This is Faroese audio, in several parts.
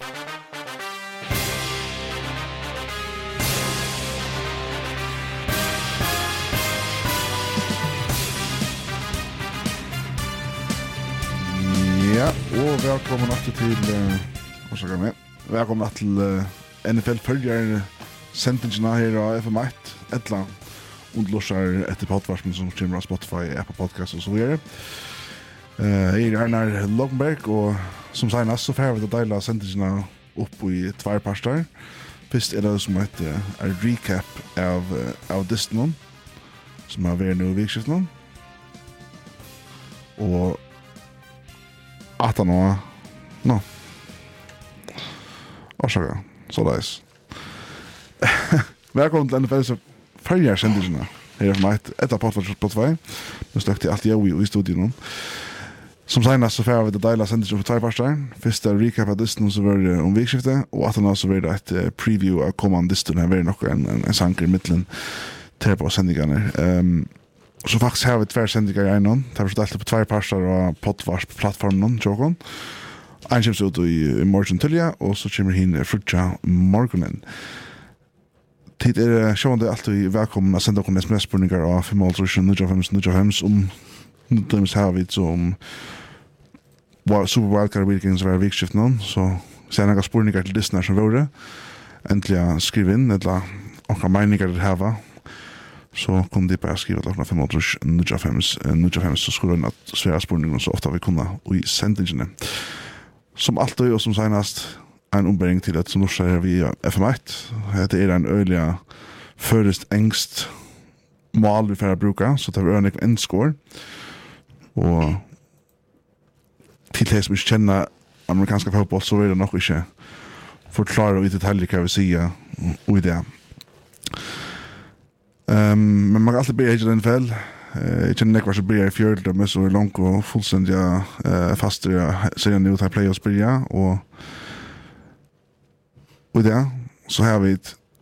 Ja, og velkommen alltid til uh, Hva skal jeg med? Velkommen alltid til uh, NFL-følger Sendingsina her av FM1 Etla, og lorser etter podvarsmen som kommer av Spotify, Apple Podcast og så videre. Eh, uh, er Arnar Lomberg og som senast så får vi det deila sendingene opp i tvær parster. Først er det som et uh, recap av, uh, av Disney som har vært nå i vikskiften. Og at han var Nå. Årsaka, så leis. Velkommen til NFL NFLs følger sendingene. Her er meg heit etter potlatskjort på tvei. Nå støkte jeg alt jeg i studiet nå. Som senast så får vi det deilige sendelsen på tvei parster. Først er recap av disten som var uh, om vikskiftet, og at han så var det et uh, preview av kommande disten her, var nok en, en, en sanker i middelen til på sendingene. Um, så faktisk har vi tver sendinger i egnom, det har vi delt på tvei parster og potvars på plattformen, tjokken. Ein kommer ut i, i morgen tilja, og så kommer hin frutja morgonen. Tid er sjående alltid velkommen å sende okkur sms-spurninger av 5.5.9.5.9.5 om Nødvendigvis har vi om super wildcard weekend som var vikskift nå, så ser jeg noen spurninger til listene som våre. Endelig skriv inn, eller noen meninger til heva. Så kom de bare skrive til 5.95, så skulle hun at svære spurningene så ofte vi kunne i sendingene. Som alltid, og som senest, en ombering til at som norsk er vi FM1. Det er en øyelig først engst mål vi får bruka, så tar vi øyelig en skår. Og til det som ikke kjenner amerikanska fotboll så er det nok ikke forklare i detalj hva vi sier og i det. Um, men man kan alltid bli i den fell. Jeg kjenner nekvar som blir i fjörd, men så er langt og fullstendig uh, fast i serien ut her playoffs blir jeg, og i det så har vi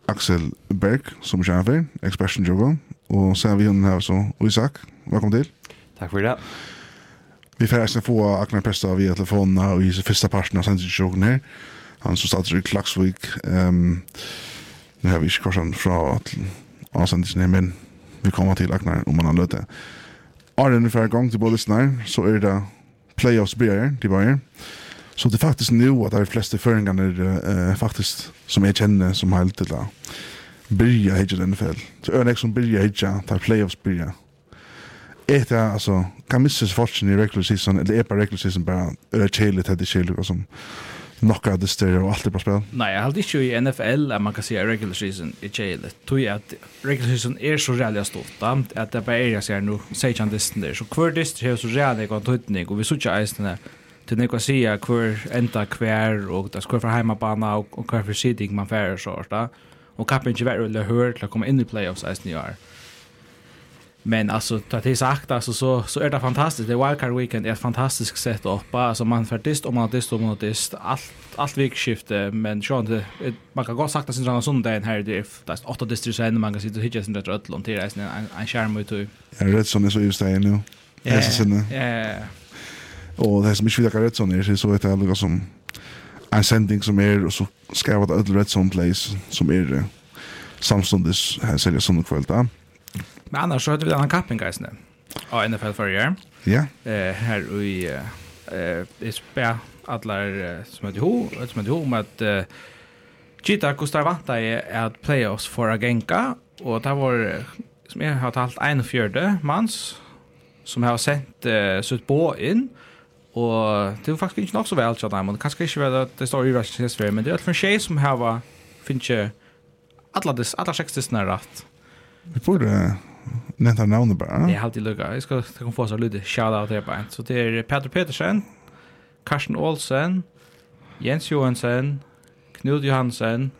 Axel Berg som kjenner for, Expression Jogo, og så har vi hun her så Isak, velkommen til. Takk for det. Vi får eisen få Agnar Pesta via telefonen og i første parten av sendingssjoken her. Han som stadig i Klagsvik. Um, nu har vi ikke korsan fra avsendingen her, men vi kommer til Agnar om han har løte. Arjen er ferdig gang til både snær, så er det playoffs blir til bare. Så det er faktisk nå at de fleste føringene er uh, faktisk som jeg kjenner som helt til da. Byrja denne NFL. Så er det ikke som byrja det er playoffs byrja ett altså, kan missas fortune i regular season eller er på regular season bara chillet hade chill og som knocka det stereo og alt er på spel. Nei, jeg halte ikke i NFL at man kan si at regular season er chillet. Tror jag att regular season er så reallig stort at det bara är jag ser nu säger han det där så hver distan är så reallig kon tøytning, og vi söker isen där till några säga hver enda hver, og det er hver for heimabana, og hver for sitting man färre så där. Och kapen inte vara eller hör till att komma in i playoffs i år. Mm Men alltså ta det sagt alltså så så är det fantastiskt. Det wildcard weekend är ett fantastiskt sätt upp. Alltså man färdist om man dist om man dist allt allt vikskifte men så inte man kan gå sakta sin såna söndagen här det är åtta distrikt så man kan sitta och hitcha sin rätt öll om det en en skärm ut. Ja, rätt som är så just det nu. Ja. Ja. Och det som är inte vill rätt sån är så att det lukar som en sending som är och så ska vara ett rätt sån place som är samstundes här säljer sån kväll där. Men annars så hade vi en annan kapping guys nu. Ja, NFL förra året. Ja. Eh här i eh det spär alla som heter ho, som heter ho med att Chita kostar vanta är att playoffs för Agenka och det var som jag har talt en fjärde mans som har sett eh, sitt på in och det var faktiskt inte nog så väl så där men kanske inte väl att det står i världshistorien men det är för tjej som har finns ju alla dess alla sex dess rätt. Vi borde Nämnta namnet bara. Det är alltid lugga. Jag ska ta kom få så lite shout out här bara. Så det är Peter Petersen, Karsten Olsen, Jens Johansen, Knud Johansen,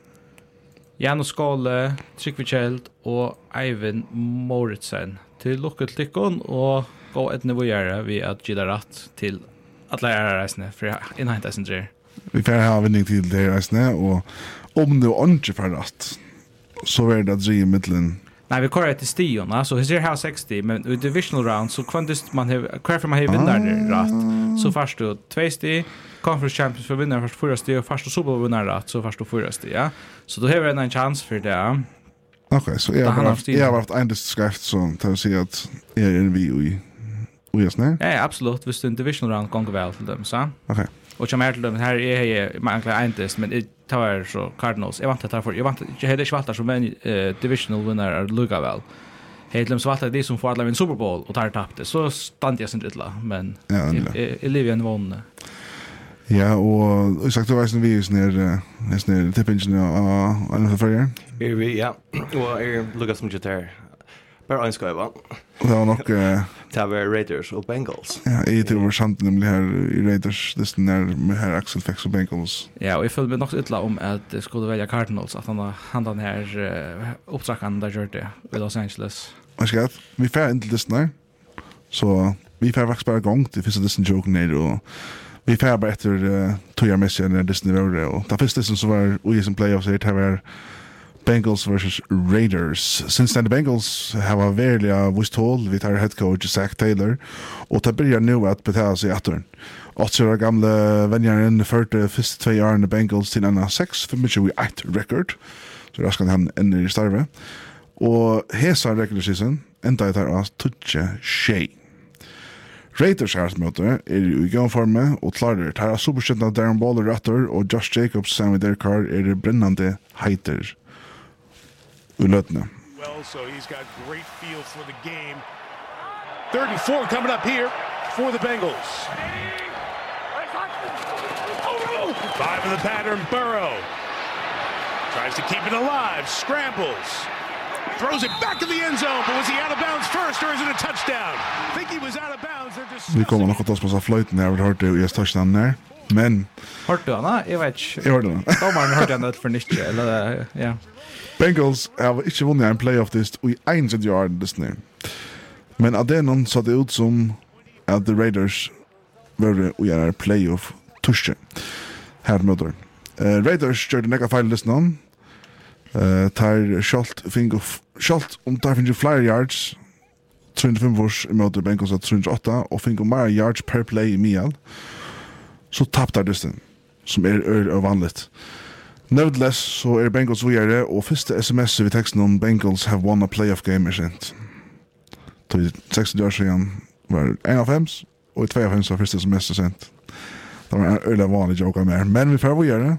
Janus Skåle, Trygve Kjeld og Eivind Moritzen. Til lukket til lykken og gå et nivå gjøre vi at gida ratt til alle ærereisene for innhentet sin dreier. Vi får ha vinning til det reisende, og om det er ordentlig for rett, så er det at dreie middelen Nej, vi kör till Stion, alltså hur ser här 60, men i divisional round så kvantist man har kvar för man har vinnaren ah. rätt. Så först du två sti, conference champions för vinnare först fyra steg och först och super vinnare rätt så först och fyra steg, ja. Så då har vi en chans för det. Okej, okay, så jag har haft, jag har haft en diskrift så tar säga att är en VOI. Och just nu. Ja, absolut, visst en divisional round gånger väl till dem, så. Okej. Okay. Och som är till dem här är jag manglar inte men det tar så Cardinals. Jag vant att ta för jag vant jag hade svarta som en divisional winner är Luka väl. Hedlem svarta det som får alla en Super Bowl och tar tappte. Så stand jag sin lite men Elivian vann. Ja, og jeg sagt, du veist vi er sånn her tippingen av NFL-fører. Ja, og jeg lukka som gitar Bare en skøyva. Det var nok... Uh, det var Raiders og Bengals. Ja, jeg tror var samtidig med her i Raiders, dessen der med her Axel Fex og Bengals. Ja, og jeg følte meg nok så ytla om at jeg skulle velge Cardinals, at han, han den her uh, opptrakken der gjør det i Los Angeles. Jeg skal at vi fer inn til dessen der, så vi fer faktisk bare gong til første dessen joken ned, og vi fer bare etter uh, tog jeg messi enn dessen i vore, og da første dessen som var ui som playoffs her, det var Bengals versus Raiders. Cincinnati Bengals har verliga vist håll vid tar head coach Zach Taylor och det börjar nu att betala sig åter. Åtta år gamla vänjaren förde första två åren i Bengals till en 6 för mycket vi ett record. Så raskt han ända i starve. Og hesa regular season enda i tar av tutje tjej. Raiders har møte er är i gångforme og klarer. Här har superskjøttene Darren Baller rättor og Josh Jacobs sammen med Derek Carr er det heiter well, so he's got great feel for the game. Third and four coming up here for the Bengals. Five of the pattern, Burrow. Tries to keep it alive, scrambles. Throws it back in the end zone, but was he out of bounds first or is it a touchdown? I think he was out of bounds. They're Vi kommer discussing nok å ta oss på fløyten her, vi har hørt det i touchdown der. Men... Hørte du henne? Jeg vet ikke. Jeg hørte henne. Dommeren hørte henne for nytt, eller ja. Bengals har ikke vunnet en playoff-list i 1 år dessene. Men av det noen så det ut som at The Raiders var å gjøre playoff-tusje her møter. Uh, Raiders gjør det nekka feil listen Uh, tar Schalt fink of Schalt om tar finner flyer yards 35 vurs i møter Bengals at 308 og fink finner mer yards per play i Mial. Uh, så tappte dysten, som er, er, er vanligt. Nevertheless, så er Bengals vujere, og første sms vi teksten om Bengals have won a playoff game er sent. Til 60 år siden var 1 av 5, og i 2 av 5 var første sms er sent. Det var en øyla vanlig joke mer, men vi får vujere.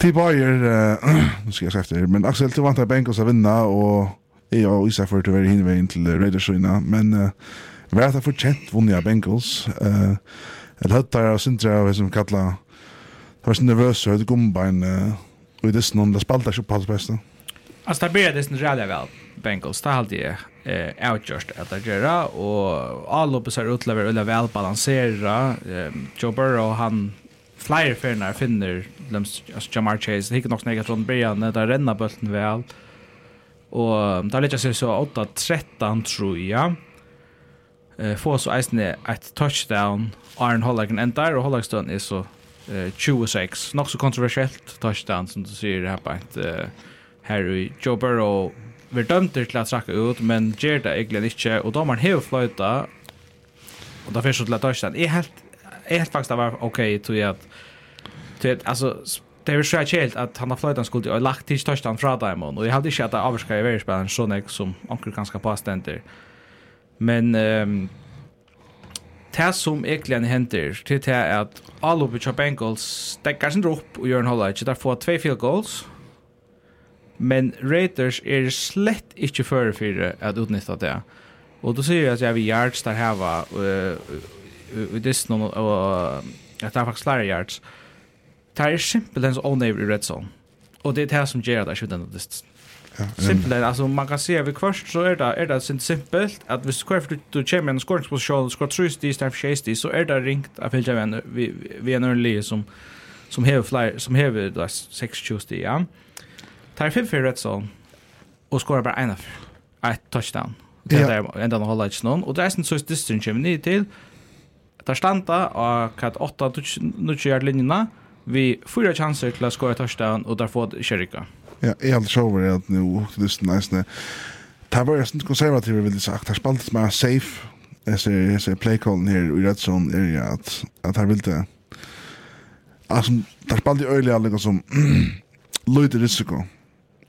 Til Bayer, uh, nu skal jeg se efter, men Axel, du vant at Bengals har vinna, og jeg og Isak får til å være hinveien til Raiders-syna, men uh, vi har hatt fortjent vunnet av Bengals. Uh, Jeg eller høttar av syndra av som kalla det var så nervøs og høyde gumbein og i dessen det spalte ikke på alt beste Altså det blir dessen rædde vel Bengals, det halde jeg eh outjust at det gera og alloppet ser ut til å være vel balansera Joe Burrow han flyer finner finner lems alltså Jamar Chase det hickar nog snägt från början där renna bulten väl och där lägger sig så 8 13 tror jag eh få så eisne ett touchdown. Iron Hollagen endar og stund är så eh 26 nog så kontroversiellt touchdown som du ser här på ett eh Harry Joe Burrow. Vi dömter till att trakka ut, men gjør det inte och då man har flöjta och då finns det til touchdown. är helt, är helt faktiskt det var okej till att till tog alltså det är så kjelt att han har fløytan skulle, ha lagt till touchdown från Diamond, och jag hade inte att det i verispilleren så jeg som anker ganska påstender. Men um, det som egentlig henter til det er at alle oppe kjøper Bengals stekker sin dropp og gjør en holde ikke. Der får tve field goals. Men Raiders er slett ikke før for at utnytta det. Og du sier at jeg vil yards der heva i Disney og at det er faktisk flere yards. Det er simpelthen så ånevrig i red zone. Og det er det som gjør at jeg skjønner denne distansen. Ja, simpelt en alltså man kan se vi kvörst så är det är det sin simpelt att vi ska för du kommer en skoringsposition ska trust i staff chase så är det ringt av helt vem vi vi er en le som som hever flere, som har 6-20 sti, ja. Tar fem för rätt så och skorar bara en ett touchdown. Det där ända någon hålla inte någon och det är sen så distance ni till där standa och kat 8 nu kör linjerna vi fyra chanser till att skora touchdown och där får Sherika. Ja, jeg har så over at nu, lysten næsne. Det var jeg sånn konservativ, vil jeg sagt. Det spaltes mer safe. Jeg ser, jeg ser playcallen her i Redson, er ja, at, at her vil det... Altså, det spaltes øyelig alle noe som løyde risiko.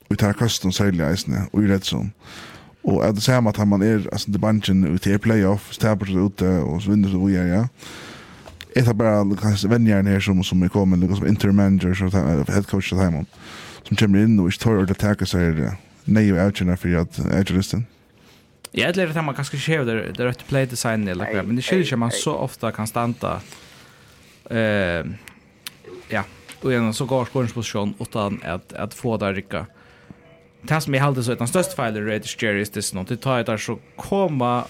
Vi tar er kosten særlig eisene, og i Redson. Og at det samme at man er, altså, det banken ut i playoff, stabber seg ute, og så vinner seg vi er, ja. Jeg tar bare, kanskje, vennjeren her som, som er kommet, liksom, intermanager, manager, så head coach til Heimond som kommer inn og ikke tar ordentlig takke seg nei og avgjørende for at agilisten. Jeg er det man kanskje ikke det, det rødt playdesignet, eller, men det skjer ikke man så ofte kan stanta eh, ja, og gjennom så går skåringsposisjon utan at, at få det rikka. Det som jeg heldig så er den største feilen i Raiders Jerry er det noe, det tar jeg der så koma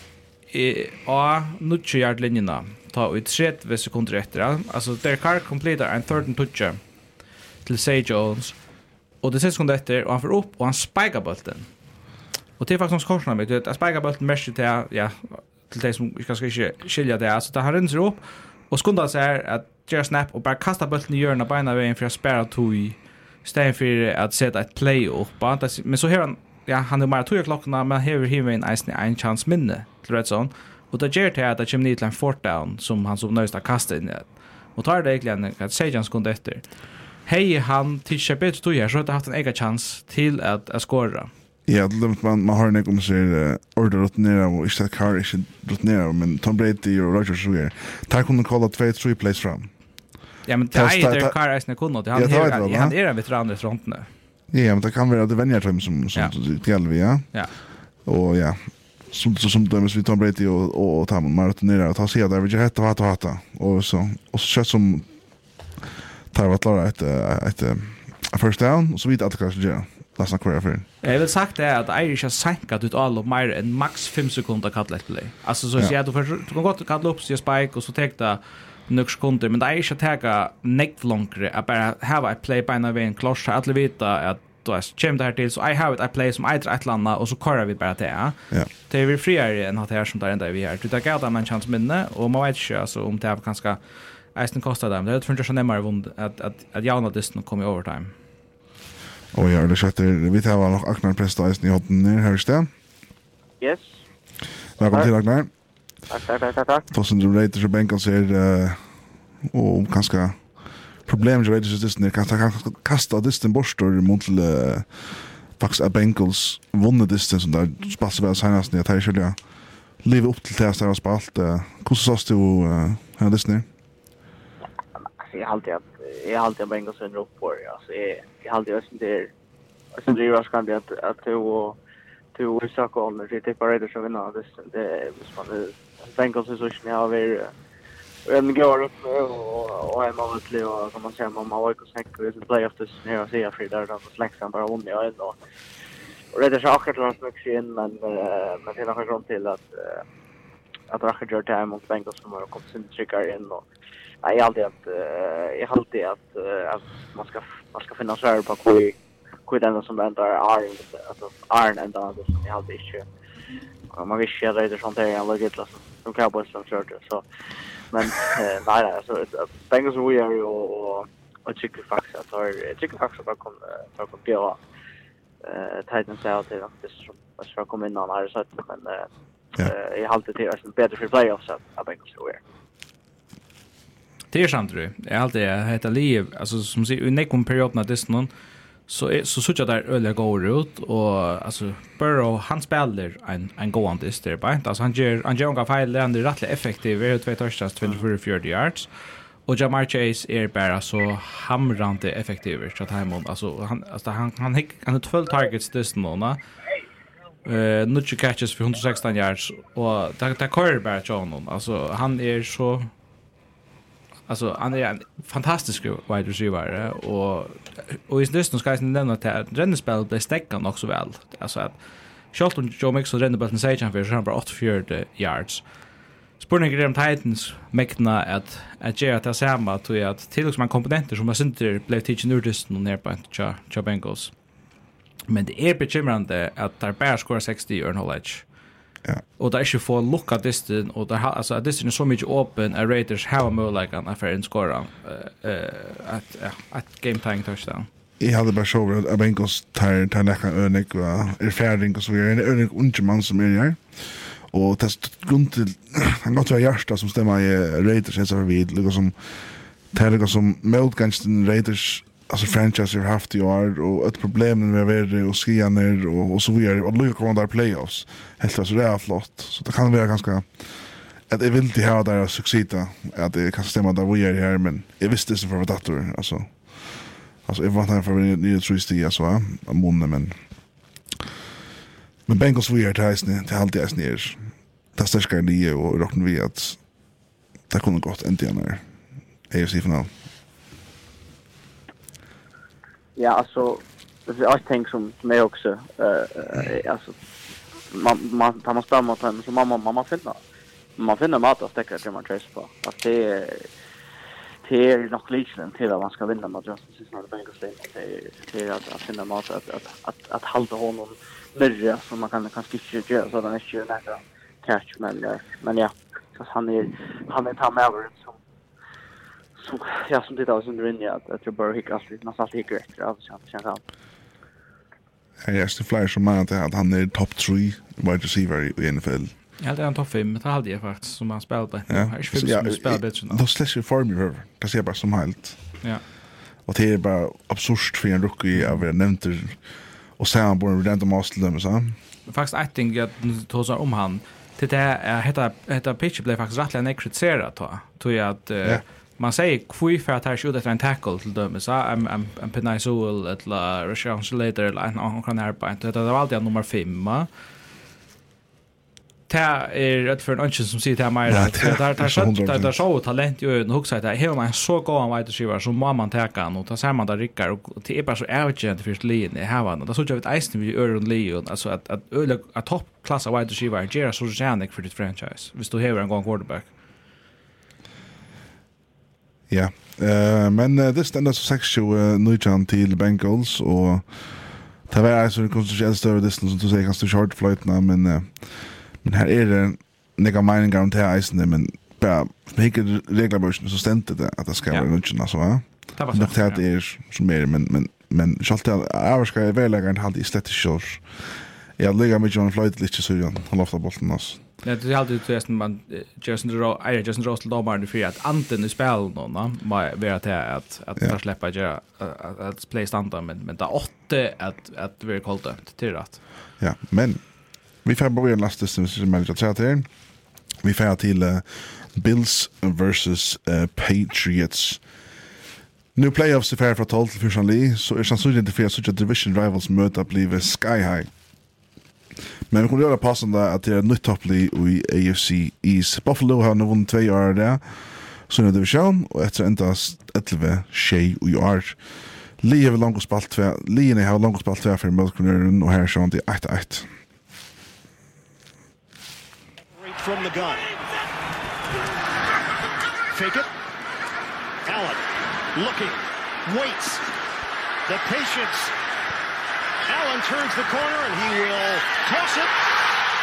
i A, nutje hjertlinjene, ta ut 30 sekunder etter. Altså, Derek Carr completer en 13 touch til Say Jones, Och det ses sekunder efter och han får upp och han spikar bollen. Och det är faktiskt som korsar mig. Du vet, att spikar bollen mest till ja, till det som ska ska skilja det. Alltså, det han rinner upp och skundar sig här att göra snap och bara kasta bollen i hjörna på ena vägen för att spärra tog i stället för att sätta ett play upp. Men så här han, ja, han är bara tog i klockorna men hever himmel en eisen en chans minne till rätt sån. Och det ger det att det kommer ner till en fort down som han som nöjst har kastat in. Och tar det egentligen att säga en sekund efter hej han till bedre tog her, så att haft en egen chans till att jeg skårer. Ja, det låter man man har en kom sig order åt ner och inte kar inte åt ner men Tom Brady och Roger Sugar. här. Tack kunde kolla två tre plays fram. Ja, men det är det kar är snäll kunde han han han är en veteran i fronten. Ja, men det kan vara det vänjer som som som till vi, ja. Ja. Och ja, som så som dömes vi Tom Brady och och Tom Martin ner och ta sig där vi ju hetta hata hata och så och så kött som tar vart klara ett ett first down och så vidare att kanske göra. Last night kvar för. Jag vill sagt det att Irish har sänkat ut all och mer än max 5 sekunder kallat play. Alltså så ser du för du kan gott kalla upp sig spike och så täckta några sekunder men det är inte att ta neck longer att bara ha ett play by en vän kloss att alla vita att då är kämt här till så I have it I play som I ett landa och så kör vi bara det. Ja. Det är vi friare än att här som där ända vi här. Du tar gärna man chans minne och man vet ju alltså om det är ganska Eisen kostar dem. Det är inte så närmare vund att att att Jana Adisson kom i overtime. Och ja, det sätter vi tar väl nog Agnar Presta Eisen i hotten ner här stä. Yes. Välkommen till Agnar. Tack, tack, tack, tack. Tusen du rater så bänken ser eh och om kanske problem jag Raiders just det kan kan kasta distan borstor mot till Fax a Bengals vunne distan som där spassar väl senast när jag tar skulle Live upp till det här som har spalt. Hur sås du uh, här distan? jag har alltid att jag har alltid en Bengals under upp på det. Alltså jag jag alltid jag syns det sen det är ska det att att du och du och så kommer det typ bara det så vinner det det visst man Bengals så snäll av er en går upp och och är man väl och som man säger man har också snäckt i playoff det nu jag ser för där då släxan bara om jag ändå. Och det är så akkurat långt mycket in men men det är nog grund till att att Rachel Jordan mot Bengals som har kommit sin trickar in och Nej, jag alltid att uh, jag alltid att, uh, att man ska man ska finna svar på hur hur den som ändrar är alltså är en dag som jag alltid inte man vill ju det sånt där jag lägger klass som Cowboys som kört så. Men eh, nej alltså Bengals we are och och tycker faktiskt att har tycker faktiskt att kommer ta på Björn eh Titans out alltid att det som ska komma in någon här så men eh jag har alltid det är bättre för playoffs att Bengals we are Det är sant det. Jag alltid heter liv alltså som säger, i nekom perioden av Disney, någon så är så såg där öliga går ut och alltså Burrow han spelar en en go on this där bara alltså han gör han gör några fel där han är rätt effektiv är två touchdowns 24 yards och Jamar Chase är bara så hamrande effektiv så att han alltså han alltså han han han han 12 targets this månad eh uh, catches för 116 yards och det det kör bara John alltså han är så Alltså han är en fantastisk wide receiver och och i snösten ska jag nämna att Rennespel blev stäckan också väl. Alltså att Charlton Joe Mix och Rennebelten säger han för så han bara 84 yards. Spurningar om Titans mäkna att att göra det samma tror jag att till och med komponenter som har synter blev teachen ur dysten och ner på Cha Bengals. Men det är bekymrande att där bara skorar 60 i Earnhold Ja. Og det er ikke for lukka distin, og det er, altså, distin er så mycket åpen, er Raiders how a more hava muligheten for en skåra eh att ja, att game tying touchdown. Jeg hadde bare så over at Bengals tar, tar nekka ønik og erfaring og så videre. En ønik unge mann som er her. Och det er grunn til, han godt var hjärta som stämmer i Raiders, jeg ser vi, lukka som, det er lukka som motgångsten Raiders alltså franchise har haft i år och ett problem med värde och skianer och, och så vidare. Och lycka komma där playoffs. Helt alltså det är flott. Så det kan vara ganska att det vill inte ha där att succita att det kan stämma där vi är här men jag visste det för dator alltså. Alltså jag var här för nya trusti alltså va månne men men Bengals vi är här till till allt det är det största ni och rocken vi att det kunde gått äntligen här AFC-final ja, alltså det är allting som som är också eh alltså man man tar man spelar mot henne så mamma mamma finner man finner mat att täcka till man trace på. Att det är det är nog liknande till att man ska vinna mot Justin Sisson och Bengals det det är att att finna mat att att att att hålla honom nere så man kan kanske inte göra så den är ju nära catch men men ja. Så han är han är tar med över som som ja som tittar som rinner att att jag bara hickar alltid nästan alltid hickar efter av så känns han. Ja, jag ser flyr som man att han är top 3 wide receiver i NFL. Ja, det är en topp 5, det hade jag faktiskt som han spelar på. Ja, jag är spela som spelar bättre. Då släcker form i över. Det ser bara som helt. Ja. Och det är bara absurt för en rookie av en nämnter och sen han borde rent om oss dem så. Faktiskt I think att tosa om han. Det där heter heter pitch blev faktiskt rättligen länge då. Tror jag att man säger kvui för att här skjuta efter en tackle till dömes så en en en Penai Soul eller Rashawn Slater eller en annan kan här på det var alltid nummer 5 ta er rett for en ønske som sier sitter här mer. Där där där så där er så talent ju en hookside där hela man så går en vidare skivar så må man ta kan och ta man da rycker og det er bare så urgent för linje här var da så jeg vet eisen vi gör runt Leon alltså at, att at, att toppklass av vidare skivar ger så jävligt for ditt franchise hvis du hever en gang quarterback. Ja, uh, men uh, det stendte så 6 uh, Nujan til Bengals, og det var altså en konstitusjonell større distance, som du sier, kanskje short fløytene, men, uh, men her er det nekka meiningar om det her men bare, som hikker reglabørsen, så stendte det at det skal være nøytjan, altså, ja. Det var sånn, ja. Det er som mer, men, men, men, sjalt det, jeg skal være vellegeren, han hadde i slett ikke år. Jeg ligger mye om fløytet litt, så han lovte bolten, altså. Nej, det är alltid det man Jason Rowe, är Jason Rowe till domaren för att anten i spel någon, va? Vad vet jag att att yeah. släppa göra att play standard men men där åtta att att vi är kallt det till rätt. Ja, men vi får börja nästa som som manager chat Vi får till uh, Bills versus uh, Patriots. Nu playoffs är för från 12 till 14 li, så är sannsynligen det för att division rivals möta blir sky high. Men vi kommer göra passande att det är nytt topplig i AFC East. Buffalo har nu vunnit två år där. Så nu division och efter endast 11 tjej och i år. Lee har långt spalt två. Lee har långt spalt två för Mölkronören och här är sånt i 8-8. From the gun. Fake it. Allen looking, waits. The patience Allen turns the corner and he will toss it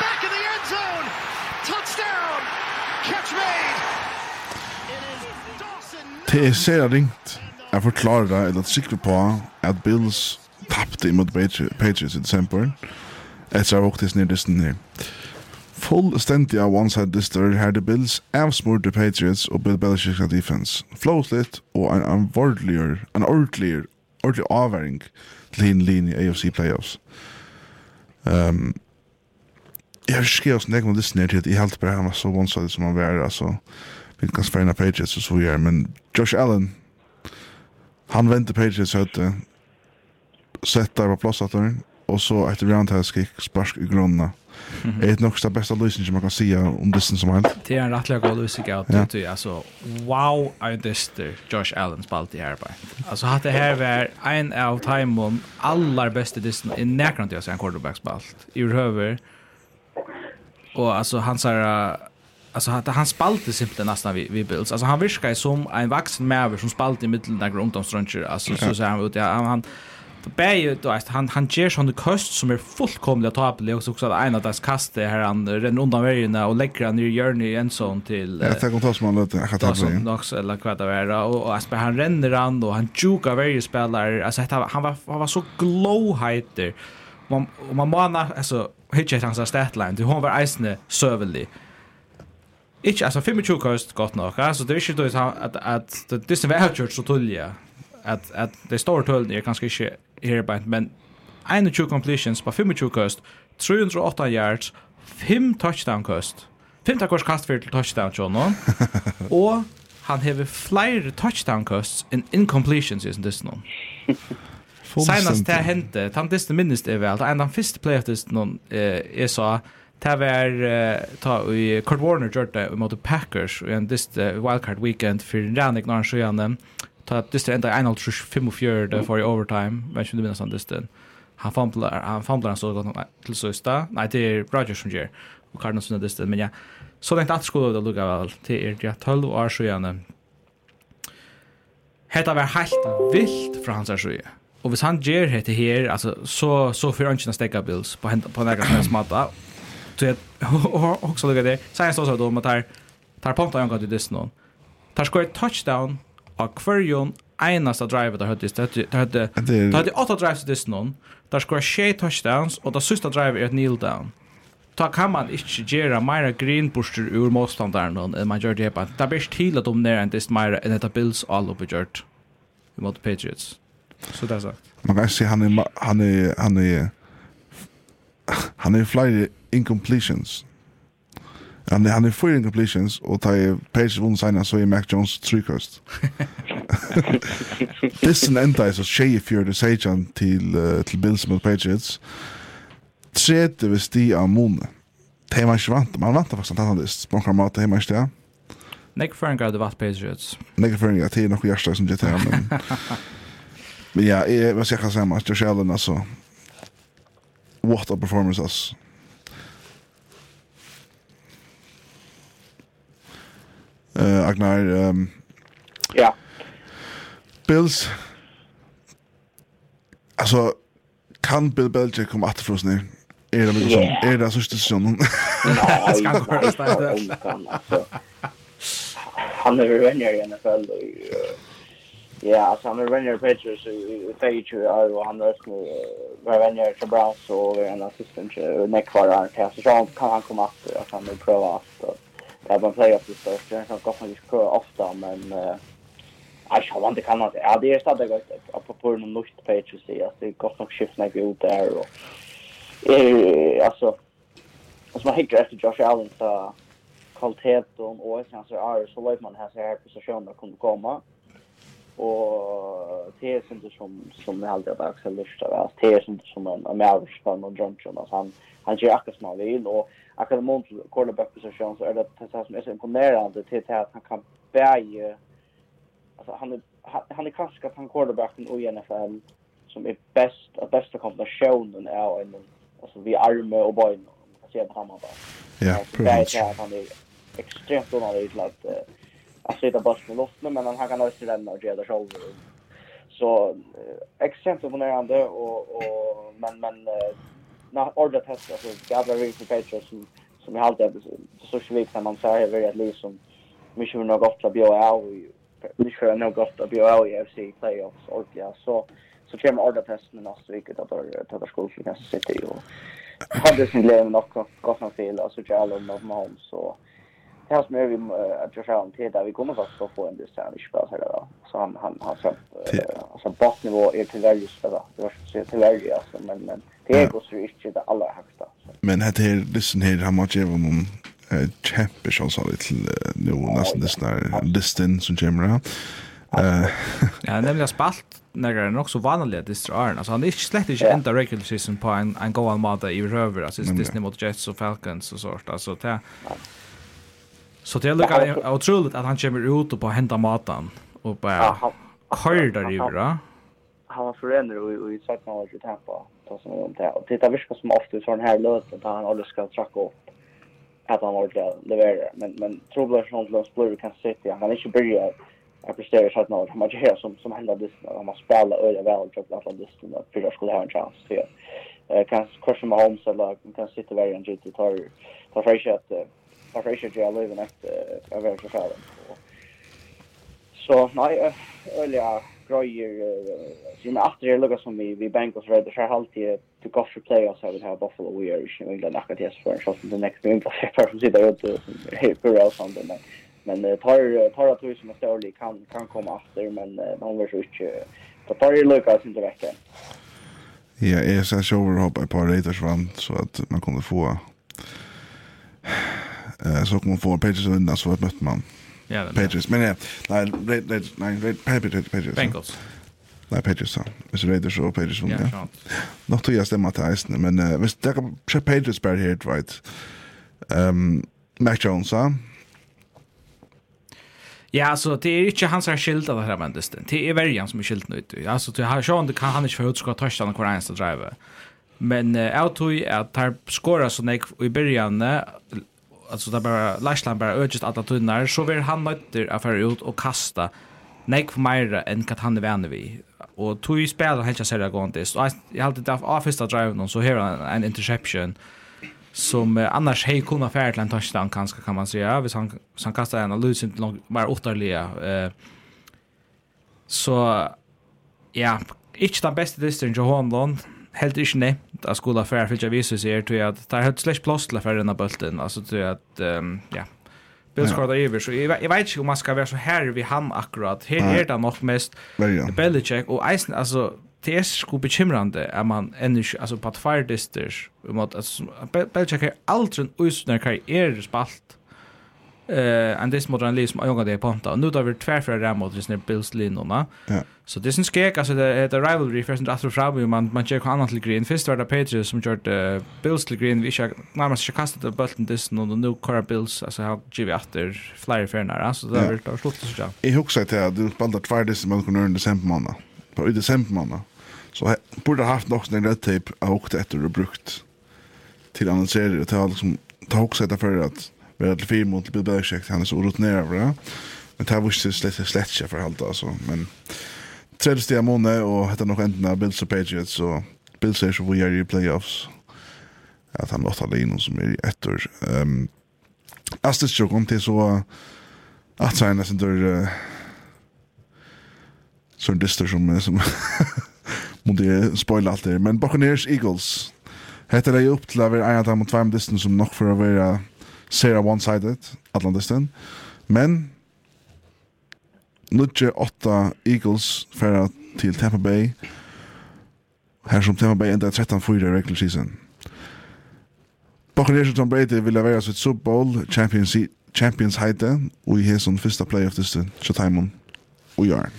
back in the end zone. Touchdown. Catch made. Det er ringt Jeg forklarer deg eller sikker på at Bills tappte imot Patriots i desember etter jeg våktes ned listen her. Full Stentia av one-side lister her The Bills avsmurte Patriots og Bill Belichick's defense. Flowslit og en, en, en ordelig, ordentlig avværing clean linje i AFC playoffs. Um, jag vill skriva oss när jag lyssnar till att jag helt bara han var så vansadig som han var. Alltså, vi kan spela Patriots och så vidare. Men Josh Allen, han vände Patriots hötte. Sättar på plåsataren. Och så ett roundhouse kick, sparsk i grunden. Det är nog det bästa lösningen man kan säga om disten som helst. Det är en rättliga god lösning att ja. det är alltså wow är dyster Josh Allen spalt i här på. Alltså det här var en av timon allar bästa disten i närkant jag en quarterback spalt i över. Och alltså han sa alltså han han spalte simpelt nästan vi vi Bills. Alltså han viskar som en vuxen mäver som spalte i mitten där grundomstruncher. Alltså så säger han ut han, han Bäge då att han han ger sån kost som är fullkomligt tapelig och också att en av deras kaste här han renner undan vägen och lägger han i Jörny i en sån till Jag tar kontakt med lite jag tar det. också eller kvad av era och Asper han renner han och han juka varje spelare alltså han var han var så glow heiter man och man manar alltså hitchet hans statline hon var isne serverly Ikke, altså 25 kost godt nok, altså det er ikke at, at, at det er velkjørt så tullige, at, at det store tullene er kanskje ikke herbeint, men 21 completions på 25 kost, 308 yards, 5 touchdown kost. 5 takkors kast for til touchdown, John, og han hever flere touchdown kosts enn incompletions i sin dist noen. Senast det hendte, han dist minnest er vel, en av den første playoff dist noen jeg sa, Det var ta i Kurt Warner gjorde det mot Packers i en dist wildcard weekend for Rannik når han sjøgjende ta dyster enda 1.5 där för i overtime men skulle vinna sån dyster han famblar han famblar så gott till så sta nej det är Rodgers som ger och Cardinals vinner dyster men ja så länge att skulle det lugga väl till er ja 12 år så gärna Hetta var helt vilt fra hans sida. Og hvis han gjør hette her, altså, så, så får han ikke stekka bills på, på nærkast med smatta. Så jeg har også lukket det. Så jeg stod sånn om at her, tar ponta jeg omgått i dysten noen. Tar skoer touchdown av kvarjon einasta drive där hade det hade det hade åtta drives till this någon där skor she touchdowns och där sista drive är ett kneel down. Ta kan man inte göra mera green booster ur motståndaren än man gör det på där bäst till att de ner än dist mera än det bills all uppe gjort mot patriots. Så det där sagt man kan se han är han är han är han är flyger incompletions. Han, är han är fyra incompletions och tar ju Page vunnen sina så är Mac Jones trykost. Listen enda är så tjejer fjörde sejan till, uh, till Bills mot Patriots. Tredje vid sti av månen. Det är man inte vant. Man vantar faktiskt att han hade språnkramat. Det är man inte det. Nick Fernger hade varit Patriots. Nick Fernger, det är nog hjärsta som det här Men, men ja, jag, vad ska jag säga? Josh Allen alltså. What a performance alltså. uh, Agnar. Um, ja. Bills. Alltså, kan Bill Belichick komma att från nu? Är det mycket yeah. sånt? Är det så säsongen? Nej, ska gå det Han är vänner i NFL. och Ja, alltså han är vänner i Patriots i Patriots och han är var vänner i Browns och är en assistent i Neckvar. Så kan han komma att han vill pröva att Ja, man säger att det störst. Jag kan gott faktiskt köra ofta, men... Äh, jag har inte kan Ja, det är stadigt gott. Apropå den norsk page så säger att det är gott nog skift när vi är ute här. Och, eh, alltså, alltså, man hickar efter Josh Allen så kvaliteten och sen så är så låter man här så här positioner kommer komma och det är inte som som jag alltid har Axel Lyster alltså det är inte som en American fan och Johnson alltså han han gör akkurat som han vill och akkurat mot quarterback position så är det det som är så imponerande till att han kan bära alltså han är han är kanske att han quarterbacken i NFL som är bäst av bästa kombinationen är en alltså vi arme och boyn kan se på honom bara. Ja, precis. Det är att han är extremt onödigt att att sitta bara på luften men han kan också ränna och göra det själv. Så extremt imponerande och och men men när ordet test alltså Gabriel Reeves och Patriots som som jag alltid det så svik när man säger över att liksom mycket nog gott att bjuda av och mycket har nog gott att bjuda av i FC playoffs och ja så så kommer ordet test men nästa vecka att det ta skol för nästa city och hade sin lön nog gott nog fel alltså Jalen och Mahomes så det som är vi att jag fram till där vi kommer faktiskt att få en distans i spel så Så han han har så alltså bottnivå är till väldigt så Det var så till väldigt alltså men men det är också inte det allra högsta. Men det här listen här han måste ju om kjempe sjans av til nu nästan det snar listen som kommer Eh Ja, nämligen spalt när det är också vanliga distrar. Alltså han är inte slett inte ända regular season på en en goal mode i röver. Alltså Disney mot Jets och Falcons och sånt. Alltså det Så det är lika otroligt att han kommer ut och bara hämtar maten och bara han kör där i det. Han var förändrar och i sagt man var i Tampa. Ta som om det. Och titta viskar som ofta så den här löten där han aldrig ska tracka upp att han var där levererar. Men men trubblar som de spår kan sitta. Han kan inte börja jag presterar så att något han måste göra som som hända det Han man spelar öra väl och att han det då för jag skulle ha en chans till. Eh kan korsa med Holmes eller kan sitta varje en GT tar tar för sig att varför inte jag lever efter över så här. Så nej, eller grejer sina efter det lukar som vi vi Bengals red för halvtid to go for playoffs I vi har Buffalo we are in England akkurat yes för en shot in the next game på för som sitter ut helt på rails on men, men tar tar att vi som är större kan kan komma efter men uh, de var så inte så tar det lukas inte veckan. Ja, jeg jag så över hoppa på Raiders vann så at man kunde få eh, så kommer man få Patriots vinna så mötte man ja, men, Patriots. Men ja, nej, Raiders, nej, nej, nej, Patriots. Patriots Bengals. Nej, Patriots. Ja. Hvis Raiders og Patriots vinner. Ja, sant. Nå tror jeg stemmer til eisene, men uh, hvis det kan se Patriots bare helt right. Um, Mac Jones, ja. Ja, alltså det är inte hans här skilt av det här men det är värjan som är skilt nu. Alltså det har sjön, det kan han inte få ut skott touchdown och kvar drive. Men jag tror att tar skora så nek i början alltså där bara Lashland bara urgent alla tunnar så vill han möter att föra ut och kasta nej för mer än att han är vi och tog ju spelar helt jag säger går inte så jag hade där av första driven och så här en interception som eh, annars hej kunna färd till en touchdown kanske kan man säga. Hvis han, hvis han kastar en och inte långt bara åttarliga eh, så ja inte den bästa distan Johan honom helt ikke nevnt at skulle affære fylgja viser seg til at det er helt slags plass til affære denne bølten, altså til at, um, ja, Bills ja. iver, så jeg, jeg vet ikke om man skal være så her vi ham akkurat, her er det nok mest ja. Belichick, og eisen, altså, det er sko bekymrande at man enda ikke, altså, på at fire disters, um, at, altså, Belichick er aldri en uisner karriere spalt, Eh and this modern league som jag går det på inte. Nu då vi tvärför det mot det Bills linorna. Ja. Så det syns skek alltså det the rivalry för sen efter fram man man checkar annat till green först var det Patriots som gjort uh, Bills till green vi ska närmast ska kasta det bulten this no the new car Bills alltså har give efter flyer för nära så där vart det slut så där. Jag husar att det bandar tvär det man kunde under december månad. På i december månad. Så borde haft något den red tape och åkt efter och brukt till annonsera det har liksom ta också detta för att vi vara till mot Bill Belichick han är så rutinerad det Men det här visste slett slett sig förhållta alltså men tredje steg av måne och heter nog ändna Bills och Patriots så Bills är så vi är i playoffs. Att han åtta linor som är i ett år. Ehm Astis jag kom till så att sen nästan där så en dyster som som mot det spoil allt det men Buccaneers Eagles heter det upp till över en av de två distin som nog för att vara ser one-sided, Atlantistan. Men, Nudge 8 Eagles færa til Tampa Bay. Her som Tampa Bay enda 13-4 i regular season. Buccaneers og Tom Brady vilja være sitt Super Bowl Champions, Champions heite og i hesson fyrsta playoff dyste Shataimon og Jarn.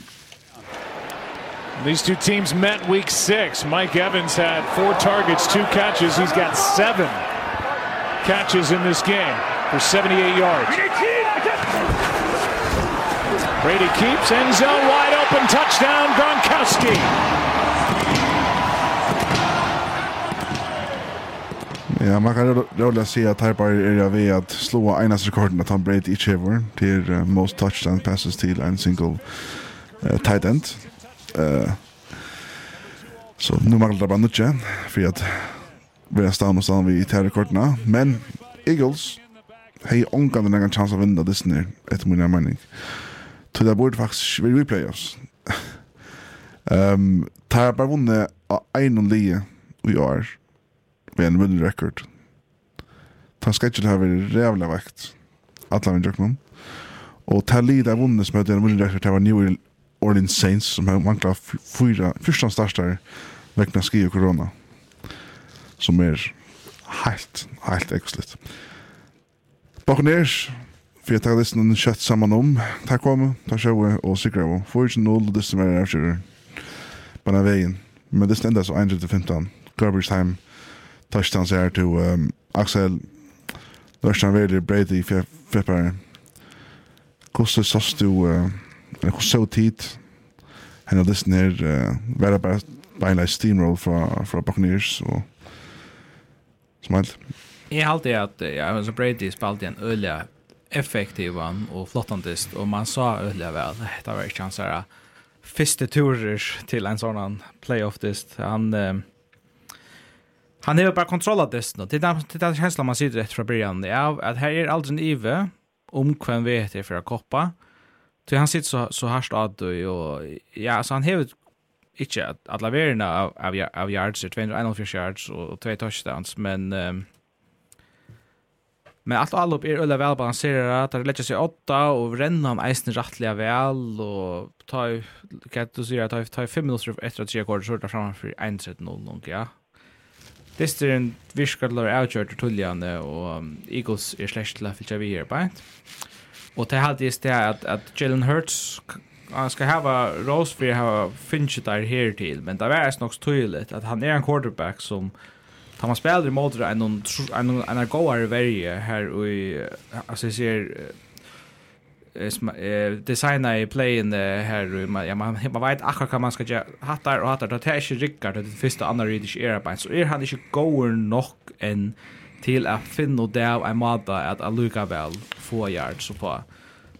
These two teams met week six. Mike Evans had four targets, two catches. He's got seven catches in this game for 78 yards. Brady keeps end zone wide open touchdown Gronkowski. Ja, man kan rolig si at her bare er jeg ved at slå enas rekorden at han Brady ikke hever til uh, most touchdown passes til en single uh, tight end. Uh, så nu mangler det bare nødje for at vera stam og stam vi i terrekortene, men Eagles hei ångan den egen chans å vinna Disney etter min mening. Så det borde faktisk vi replay oss. um, tar bare vunnet av en og lie i år med en winning record. Ta skal har det her vekt. Alla vi drøkner Og ta lida der vunnet som hadde en winning record det var New Orleans Saints som har manglet fyra, fyrsta starstar vekna skri og korona som er helt, helt ekoslitt. Bakoners, for jeg tar listen den kjøtt sammen om. Takk om, takk sjøve og sikre av. Får ikke noe, det som er på Bare veien. Men listen enda så 1-15, Garbage time. Touchdowns her til um, Axel. Lørstein Veiler, Brady, Fepper. Hvordan sås du, uh, hvordan så tid? Henne listen her, uh, være bare beinleis steamroll fra, fra Bakoners og smalt. helst. Jeg halte at ja, så Brady spalte en øyelig effektiv og flottandist, og man sa øyelig vel, det var ikke hans her første turer til en sånn playoff-dist. Han... Eh, Han har bara kontrollat det nu. Det är den känslan man sitter rätt från början. Det att här är aldrig en ive om vem vet det för att koppa. Så han sitter så, så härst att det och ja, så han har inte att alla verna av av, av yards 241 yards och två touchdowns men um, men allt allop är ölla väl balanserat det lägger sig åtta och renna han eisen rättliga väl och ta kan du säga att ta 5 minuter efter att jag går så där fram för 1-0 långt ja Det är en viskarlar outgjort och tullande och Eagles är släkt till att vi här på. Och det hade just det att, att Jalen Hurts han ska ha Rosberg ha finchet där här till men det var nog tydligt att han är en quarterback som tar man spelar mot en en en en goer very här i alltså ser eh designa i playen här ja man man vet akkurat kan man ska göra hattar och hattar det är inte Rickard det första andra ridish era på så är han inte goer nog en till att finna det av en mata att Aluka väl få yards så på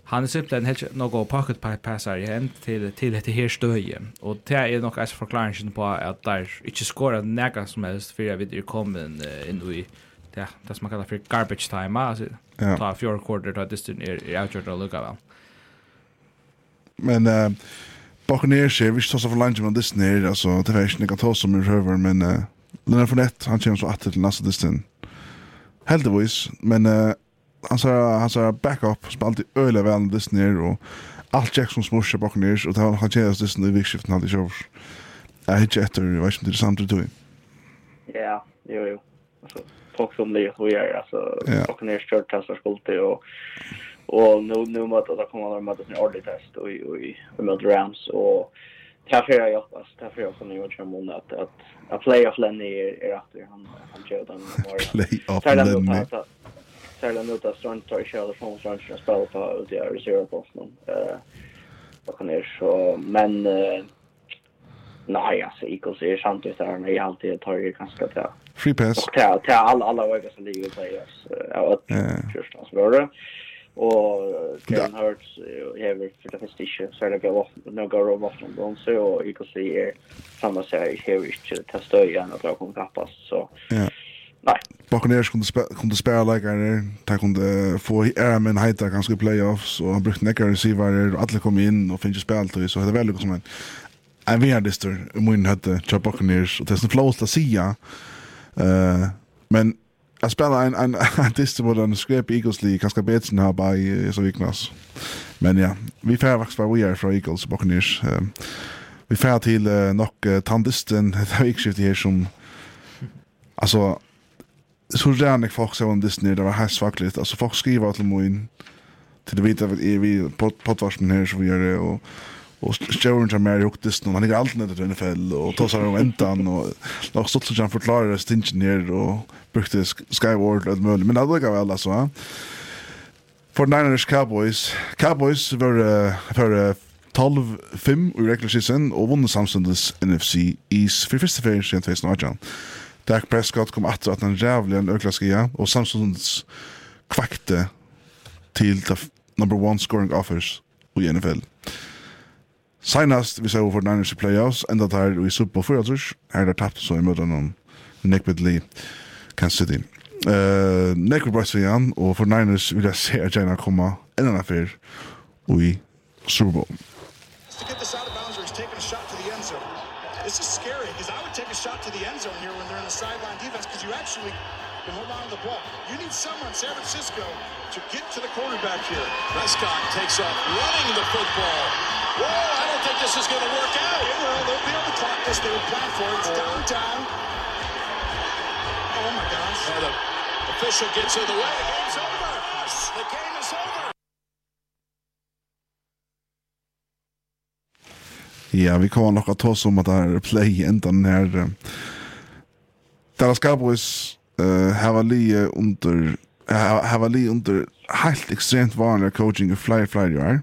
han är simpelthen helt något pocket passar igen till till det här stöje och det är nog alltså förklaringen på att där inte skora näga som helst för jag vet ju kommer in i ja det som man kallar för garbage time alltså ja. ta fjärde quarter då det är är outgjort att lucka väl men eh Buccaneers ser vi så så för lunch men det snär alltså det är inte kan ta som i över men eh Leonard Fournette han känns så att till nästa distan Heldigvis, men eh hans hans backup spalt i öle väl dess ner och allt Jackson smusha bak ner och det har han tjänas dess nu vikskiften hade jag jag hittar efter det var inte det samt du ja jo jo alltså folk som det så gör alltså och ner kört testar skulte och och nu nu möter det kommer de möter en ordentlig test och i i mot Rams och Tack för jag hoppas. Tack för jag som ni gjort som att att att playoff Lenny är rätt han han gör den morgon. Playoff Lenny särskilt mot att Strand tar i kärle från Strand som spelar på ut i är reservposten. Eh och kan är så men eh nej alltså Eagles är ut där när jag alltid tar ju ganska till free pass. Och till till alla alla vägar som ligger på oss. Ja, första så var det. Och Kevin Hurts är väl för det första inte så det går några rum off från dem så och Eagles är samma så här är ju inte testa igen att jag kommer kappas så. Ja. Nej. Buccaneers kunde spela kunde spela läkare, ta kunde få era men heita ganska i playoffs och han brukte neckar receiver och alla kom in och finns spel till så det väl liksom en en värdister mun hade Chuck Buccaneers och det är så flowt att säga. Eh men jag spelar en en artist på den skrep Eagles League ganska bättre här by så viknas. Men ja, vi får faktiskt vad vi är från Eagles och Buccaneers. Vi får till nog tandisten det här vikskiftet här som alltså så lärde jag folk om Disney, det var helt svakligt. Alltså folk skriver till mig till det vita att är vi på poddvarsmen här så vi gör det och och Stjärn som är ihop Disney, han är alltid nöjd till NFL och tar sig om äntan och det stått så han förklarar stingen ner och brukte Skyward och möjligt, men det var väl alltså. For Niners Cowboys. Cowboys var för 12-5 i regular season og vunnet samstundes NFC East for første ferie siden 2018. Dak Prescott kom atter at han rævlig en økla skia, og Samsons kvakte til the number one scoring offers i NFL. Senast vi ser over Niners i playoffs, enda der i Super Bowl 4, her der tapt så i møten om Nick Lee, Kansas City. Uh, Nick Bryce igjen, og for Niners vil jeg se at Jena komme enda fyr i Super Bowl. San Francisco, to get to the quarterback here. Prescott takes off running the football. Whoa, I don't think this is going to work out. It will. They'll be able to clock this. They would plan for it. It's downtown. Oh my gosh. And the official gets in the way. The game's over. The game is over. Ja, vi kommer nok att ta oss om att det här är play ända när uh, Dallas Cowboys uh, har li under hava li under helt ekstremt vanliga coaching i fly flyer år.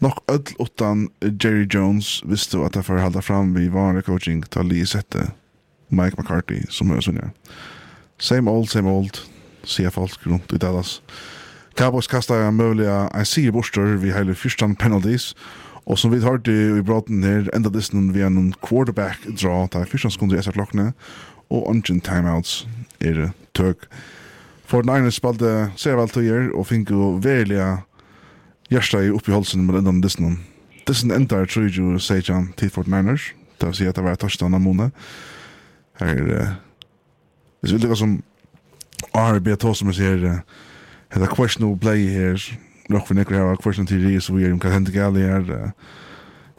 Nok öll utan Jerry Jones visste att det för hålla fram vid vanlig coaching ta li sette Mike McCarthy som är sån Same old, same old. Ser folk runt i Dallas. Cowboys kastar möjliga en segerborstor vid hela första penalties. Och som vi har det i brotten her, enda distan vi en quarterback draw där första sekunder i SR-klokkene, og ungen timeouts er det tøk. For den ene spalte ser vel til tøyer, og finner jo verilige hjørsta i oppi holsen med enda dissen. Dissen endar, tror jeg jo, sier han, tid for den Niners. Det vil si at det var torsdag av måned. Her er det... Hvis vi lykker som RB tog som jeg sier, det er questionable play her, nok for nekker her, question til Ries, så vi er om hva hender gale her.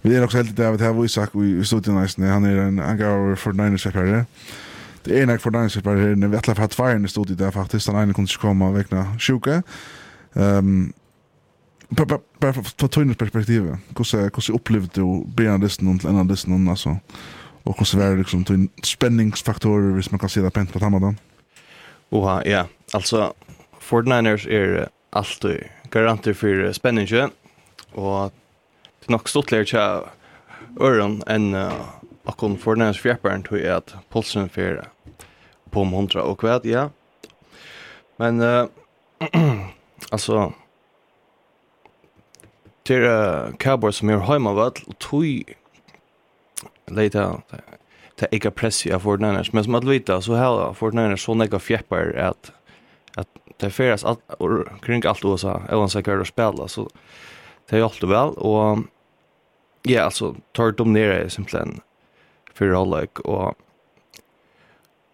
Vi er også heldig David sagt, vi stod til næsten, han er en gav for Niners-fepper her. Det är nog för dans på här när vi alla har två i studiet där faktiskt den kunne ikke komme vekna sjuka. Ehm bara från tunnels perspektiv. hvordan hur opplevde du Bernardsen och en listen altså og hvordan var det liksom till spenningsfaktorer, hvis man kan si det pent på tamadan. Oha, ja. altså, 49ers är alltid garanter for spenningen, og det er nok stort lärcha öron en och kon 49ers fjärparen tror jeg at pulsen för på om hundra och kvad, ja. Men uh, alltså till uh, Cowboys som är hemmavall och tog lite ta eka press i Fort Niners men som att vita så här Fort Niners så nega fjäppar att att det färdas allt kring allt och så eller så kan det spela så det är allt väl och ja alltså tar de ner simpelthen för hållag och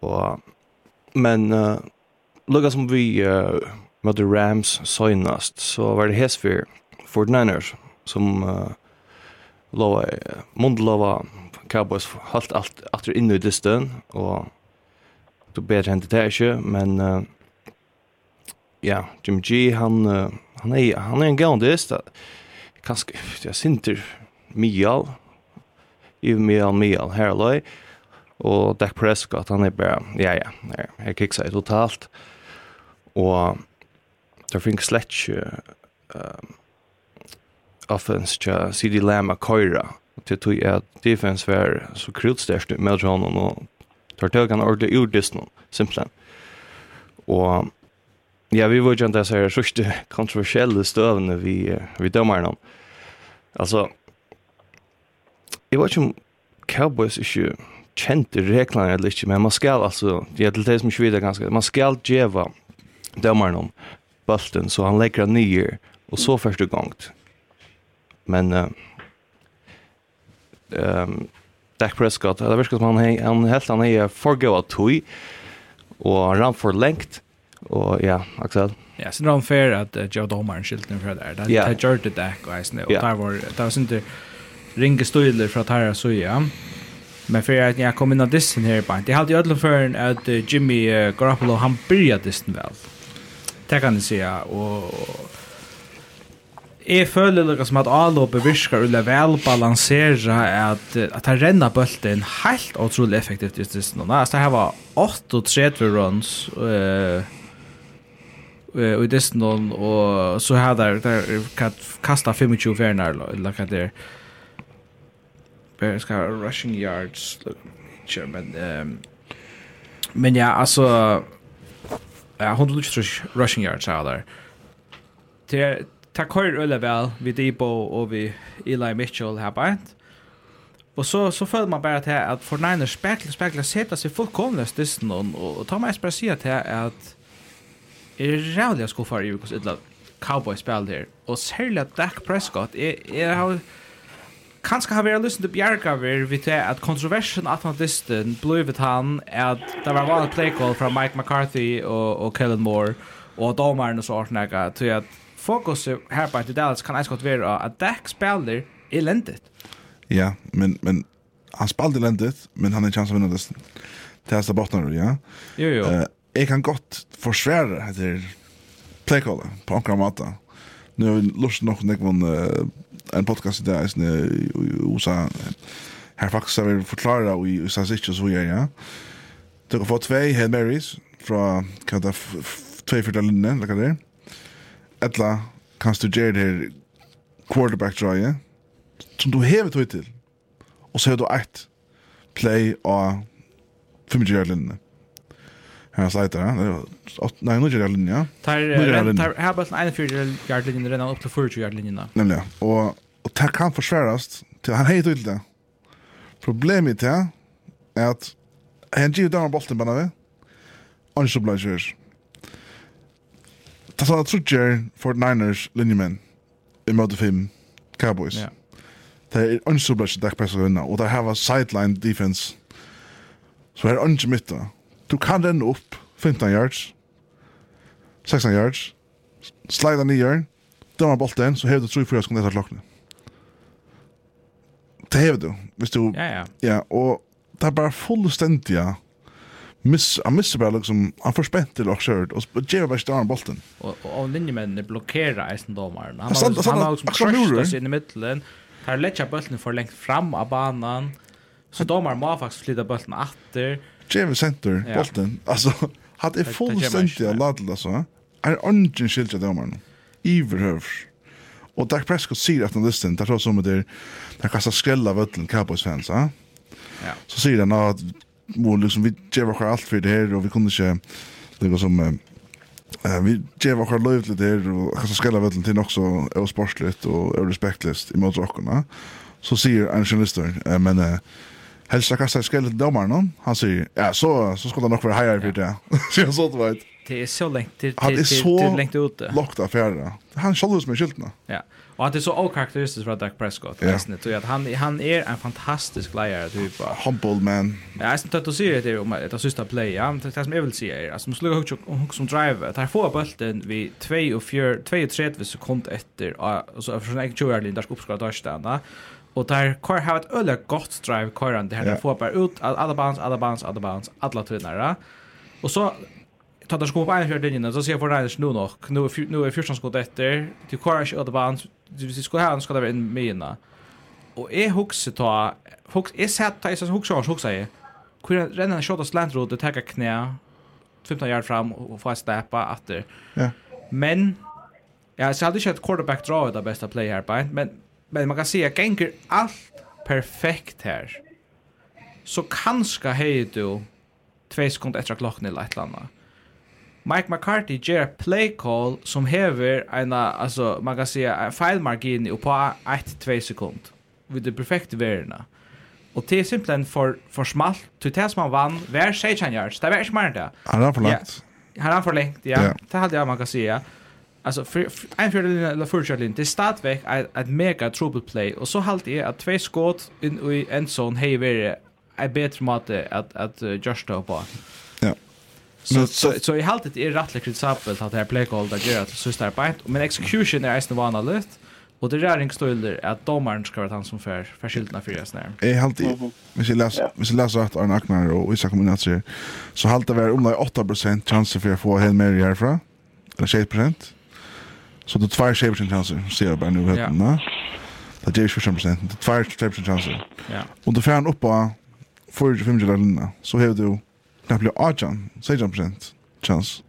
Og, men uh, lukka som vi uh, møtte Rams søgnast, så var det Hesfyr, 49ers, som uh, lova, mundlova Cowboys halt alt atter inne i distan og det bedre hentet det ikke, men uh, ja, Jim G, han, uh, han, er, han er en gøyende dyst, kanskje, jeg sinter mye av, i mial mial her Og Dak Prescott, han er bare, ja, ja, ja jeg kiksa i totalt. Og der finnes slett ikke uh, offense til CD Lamb og Køyra. til tog at defense var så krutstørst med honom, og tar tøk han ordentlig ur distan, simpelthen. Og ja, vi var jo ikke så her sørste kontroversielle støvende vi, vi dømmer noen. Altså, jeg vet ikke om Cowboys ikke kjent reglene eller ikke, men man skal altså, jeg til det som ikke videre ganske, man skal djeva dømmeren om bulten, så han legger han nye, og så første gongt. Men uh, um, Dak Prescott, det virker som han, han helt han er forgå av tog, og han rann for lengt, og ja, Axel. Ja, så det var fair at uh, Joe Domaren skilte den fra der. Det yeah. gjør det Dak og eisene, og yeah. var, det var sånn ringe støyler fra Tara Suya. Ja Men för att jag kom in av dissen här bara. Det hade ju ödlom för att Jimmy Garoppolo han började dissen väl. Det kan ni säga. Och Jeg føler lukka som at avlåpet virker ulle vel balansera at, at han renner bulten helt utrolig effektivt i stedet. Altså, det var 38 runs uh, uh, i stedet, og så har det kastet 25 fjerner, eller hva det er jag ska rushing yards Ikke, men um, men ja altså... ja hon rushing yards out der. det tack hör öle väl vi Debo och vi Eli Mitchell här bant Och så så föll man bara till att för Niners spekla spekla sätta sig fullkomligt distan och, och ta mig bara säga till att är det rävliga skofar i Jukos Cowboys spel där och särskilt Dak Prescott är är har kanskje har vært lyst til Bjergaver vi til at kontroversen at han distan ble han at det var vanlig playcall fra Mike McCarthy og, og Kellen Moore og domaren og så ordnega til at fokus her på etter Dallas kan eis godt være at Dak spiller elendigt. Ja, men, men han spiller lendet, men han er chans å vinne det Det er bottnar, ja? Jo, jo. Uh, jeg kan godt forsvære etter playcallet på omkring måte. Nu har vi lust nok nekvann uh, en podcast där är snä USA här faktiskt har vi förklara och USA så sitter så jag ja. Det har fått två Hail Marys från kan det två för den linjen där kan det. Ettla kan du göra det här quarterback dra ja. Som du hever tog till. Och så har du ett play av 25 yard linjen. Här slätar han. Nej, nu är det linje. Tar tar här bara en fjärde yard linjen renna upp till 40 yard linjen. Nemlig, og och tar kan försväras til han heter det. Problemet er at han ger bolten bare ved, og han så blir det. sånn at trutjer för Niners linjemenn i møte 5 Cowboys. Ja. Det er ikke är onsublast där passar vinna och där har sideline defense. Så er det ikke här onsumitta. Du kan den upp 15 yards, 16 yards, slida nyer, dømmer bolten, så hever du 3-4 sekunder etter klokken. Det hever du, hvis du... Ja, ja. Ja, og det er bare fullstendig, ja. Miss, han missar bara liksom, han får spänt till och kört och ger bara stånd bollen. Och, og, og linjemennene blockerar eisen domaren. Han har han har liksom crushat sig in i mitten. Tar lätta bollen för långt fram av banan. Så domaren må faktiskt flytta bollen åter. James Center, ja. bolten. Alltså, hade är fullständigt jag alltså. Är ungen skiljer domaren. Iverhövs. Och Dak Prescott säger att han lyssnar. Det tror som att det där kastar skrälla av ötlen Cowboys fans. va? ja. Så säger han att må, liksom, vi ger oss allt för det här och vi kunde inte det som eh, vi ger oss löv lite här och kastar skrälla av ötlen till också är sportsligt och är respektlöst mot rockarna. Så säger en journalist men eh, Helsa kastar till domaren? Han säger, ja så, så ska det nog vara hajare för det. så jag sånt vet. Det är så längt till till till längt ute. Lockt affärer. Han själv som är skyltna. Ja. Och han är så okaraktäristisk för Dak Prescott. Ja. Nästan tror jag att han han är en fantastisk lärare typ. Humble man. Ja, jag syns att du det om att sista play. Ja, det som jag vill säga är att som slår och hook som driver. Där får bulten vid 2 och 4 2 och 3 sekunder efter och så för en 20 yard linje där ska uppskattas där. Och där kvar har ett öle gott drive kvar det här yeah. får bara ut alla bands alla bands alla bands alla tunnare. Och så tar det skop en fjärde linjen så ser jag för Niners nu nog. Nu är nu är 14 skott efter. Till kvar är alla bands. Du ska ha en ska det in mina. Og jeg husker ta hux jeg sett ta jeg husker huxar huxar jeg. Kvar renna shot slant road det tar knæ. 15 yard fram og få släppa åter. Ja. Men Ja, så hade ju ett quarterback dra det bästa play här på, men men man kan säga gänger allt perfekt här. Så kanske hej du två sekunder efter klockan eller ett. Mike McCarthy ger play call som häver en alltså man kan säga en felmargin på 1-2 sekund vid det perfekta värdena. Og det er simpelthen for, for smalt. Til det som han vann, hver 16 yards. Det er hver smart det. Han er for langt. Han er for langt, ja. Det hadde jeg man kan si, ja. Alltså för en fjärdedel eller förskjutning. Det start väck ett mega trouble play och så halt är att två skott in i en sån hej vare är bättre måte att att just på. Ja. Så så så i haltet är rätt likt exempel att det här play call där gör att så står bänt men execution är nästan vanligt. Och det är en stöld att domaren ska vara han som för förskyltna för det snär. Jag helt i. Vi ska läsa vi ska läsa att Arne Aknar och Isak kommer att se. Så halta var om det 8 chans för att få hem mer härifrån. Eller 6 Så det tvær shaper sin chanser, ser jeg bare nu vet den. Det er ikke 25 procent. Det tvær shaper sin chanser. Ja. Och då får han upp på 45 dollar Så har du knappt blir 18, 16 procent chans.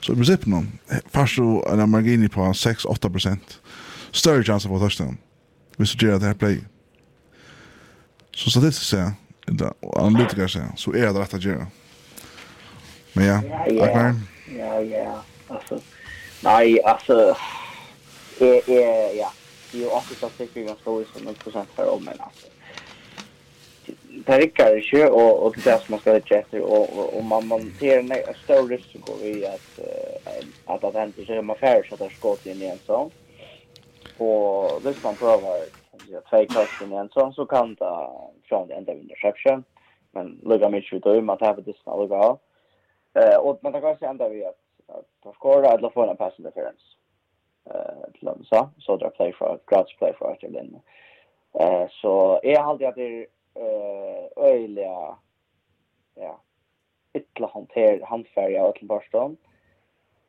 Så i princip någon fast du en margini på 6-8 procent. større chans att få touchdown. Hvis du gjør det her play. Så statistiskt sett, och analytiker sett, så är det rätt att göra. Men ja, Akbar. Ja, ja, alltså. Nej, alltså... Är, är, ja. Det är ju också så tycker jag står som en procent för om, men alltså... Det räcker inte och, och det är det som man ska lägga efter och, och, och man, man ser en, en stor risiko i att, att, att det händer sig om affärer så att det har skått in i en sån. Och hvis man prövar två kast in i en sån så kan det från enda vid interception. Men lugga mycket ut och um att häva distan lugga av. Eh, och man kan kanske ända vi att ta skora eller få en pass interference. Eh till dem så så där play för grads play för att den. Eh så är alltid att det eh öliga ja illa hanter handfärja och till Barston.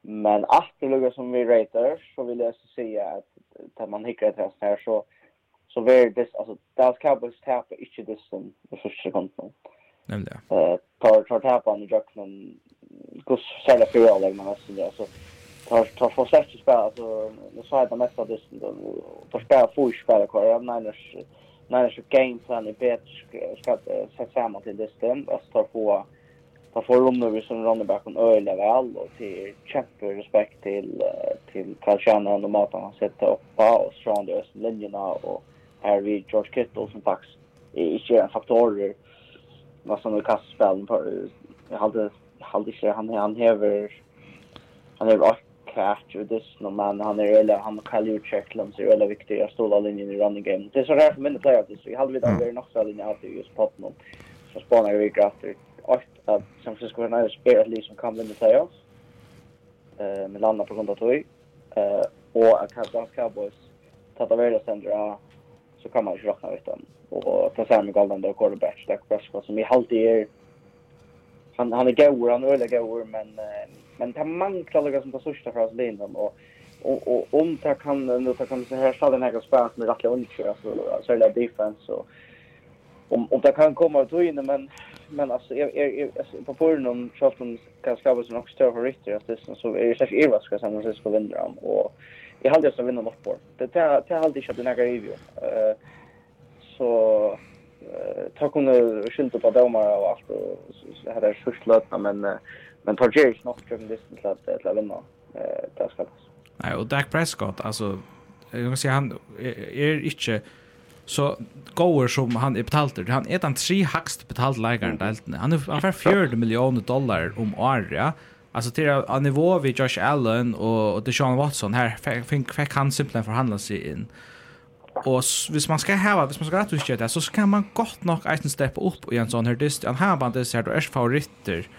Men allt det lugga som vi rater så vill jag säga att när man hickar det här så så ver det alltså Dallas Cowboys tappar inte det som i första sekunden. Nämligen. Eh tar tar tappan i Jackson går sälja för alla men alltså det alltså tar tar för sig spel alltså det sa jag mest av det tar spela för spel kvar. Jag menar när så game plan i bet ska sätta samman till det stäm och ta på ta få rum nu som runner back on öle väl och till kämpe respekt till till Kalchana och Matan han sätter upp och strand det linjerna och här vi George Kittle som faktiskt är inte en faktor vad som är kastspelen på jag hade hade sig han han häver han är rock catch och det no man han är eller han kan ju check lums så eller viktiga stola linjen i running game. Det är så där för mina player så vi hade vi där nog så linje att just på någon. Så spanar vi krafter. Och att San Francisco Niners är at least som kan vinna playoffs. Eh med landa på grund av tog. Eh och att Dallas Cowboys tappar väl sen så kan man ju räkna ut dem. Och ta sig med Golden Door quarterback Dak Prescott som i halvtid är han han är goer han är goer men men det manglar några som tar största för oss linjen och och och om det kan nu ta kan så här ställa den här spelaren som är rätt långt så så är det defense och om om det kan komma att in men men alltså är är på förhand om Charlton kan skapa sig något större rytter att det så är det så är vad ska säga så ska vinna dem och jag hade så vinna något på det det hade jag inte köpt några review. Eh så ta kunde skylta på domar och allt och så här är sjukt men men tar ju inte något från det till att till att vinna eh det ska Nej och Dak Prescott alltså jag kan säga han är inte så goer som han är betalt han är den tre högst betalt lägaren mm. delten han är ungefär 4 miljoner dollar om året Alltså till en nivå vid Josh Allen och, och Deshaun Watson här fick, fick han simpelthen förhandla sig in. Og hvis man skal hava, hvis man skal rett og slett det, så skal man godt nok eisen steppe opp i en sånn her dist, Han har band dist her, du er favoritter.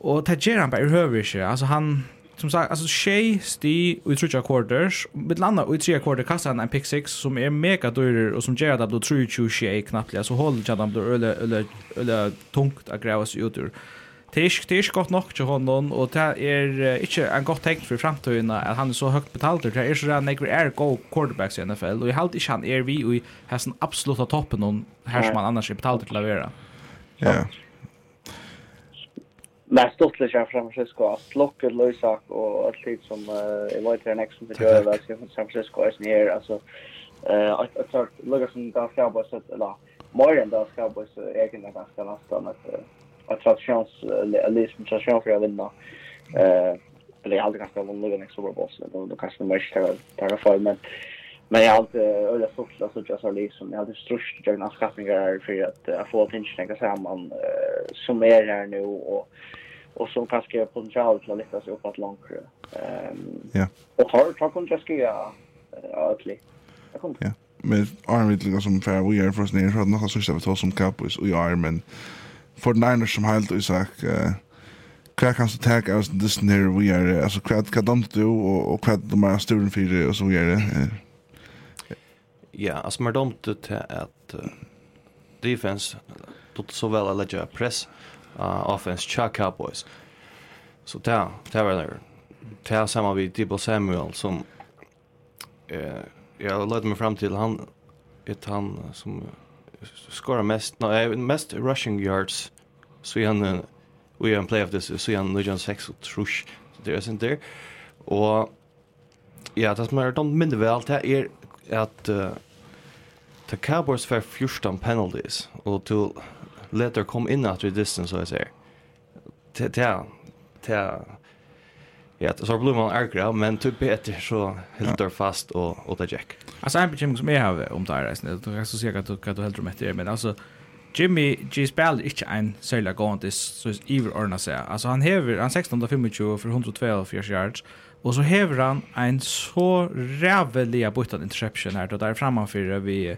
Og det gjør han bare i høver ikke, altså han, som sagt, altså tjej sti i trutja quarters, med landa i tre quarter kastar han en pick six som er mega dyrer og som gjør at det blir 3-2 tjej knappt, så holder ikke at han blir øle, øle, øle tungt å greve seg ut ur det är det är ikke godt nok til honom, och det är inte en gott tecken för framtiden att han är så högt betald det är så at han är go quarterbacks i NFL, och i halt inte han är vi och har absolutt absoluta toppen någon här som man annars är betald till att vara. Ja. Nei, stort litt her San Francisco, at Lockett, Løysak og alt litt som var till er ex som vil gjøre det, San Francisco er sånn alltså. altså, at att tar, som Dallas Cowboys, eller, mer än Dallas Cowboys, sette, egentlig da skal nesten, att traditions eller som tradition för att vinna. Eh eller jag hade kanske vunnit någon extra boss då då kanske man måste ta ta för men men jag hade öliga sorts så just sa liksom jag hade strust jag när skaffningar för att få attention jag samman som är här nu och och som kanske potential till att lyfta sig uppåt långt. Ehm ja. Och har tar kon just ska ja ötligt. Jag kommer. Ja. Men armvitlingar som färre vi är för oss nere, så att något sista vi tar som Cowboys och jag är, men for Niners som helt och sagt eh kvar kan så tag oss this near we are alltså kvar kan de do och och kvar de är student för det och så det. Ja, alltså man dömde till att defense tog så väl att lägga press uh, offense chuck Cowboys. Så där, där var det. Där samma vid Debo Samuel som eh jag lade mig fram till han ett han som skorar mest, nej, mest rushing yards så han vi har en play of this så han nu John sex och trush det är sånt där och ja det som är de mindre väl det är att uh, the Cowboys får 14 penalties och till later kom in at the distance så jag säger till till Ja, så blir man ärgra, men typ bättre så helt där fast och och ta jack. Alltså en bekymring som jag har om det här resan, det är så säkert att du kan du helt rätt det, men alltså Jimmy G spelar inte en sälja gående så är Ever Orna säger. Alltså han häver han 1625 för 112 yards och så häver han en så rävliga button interception här då där framför vi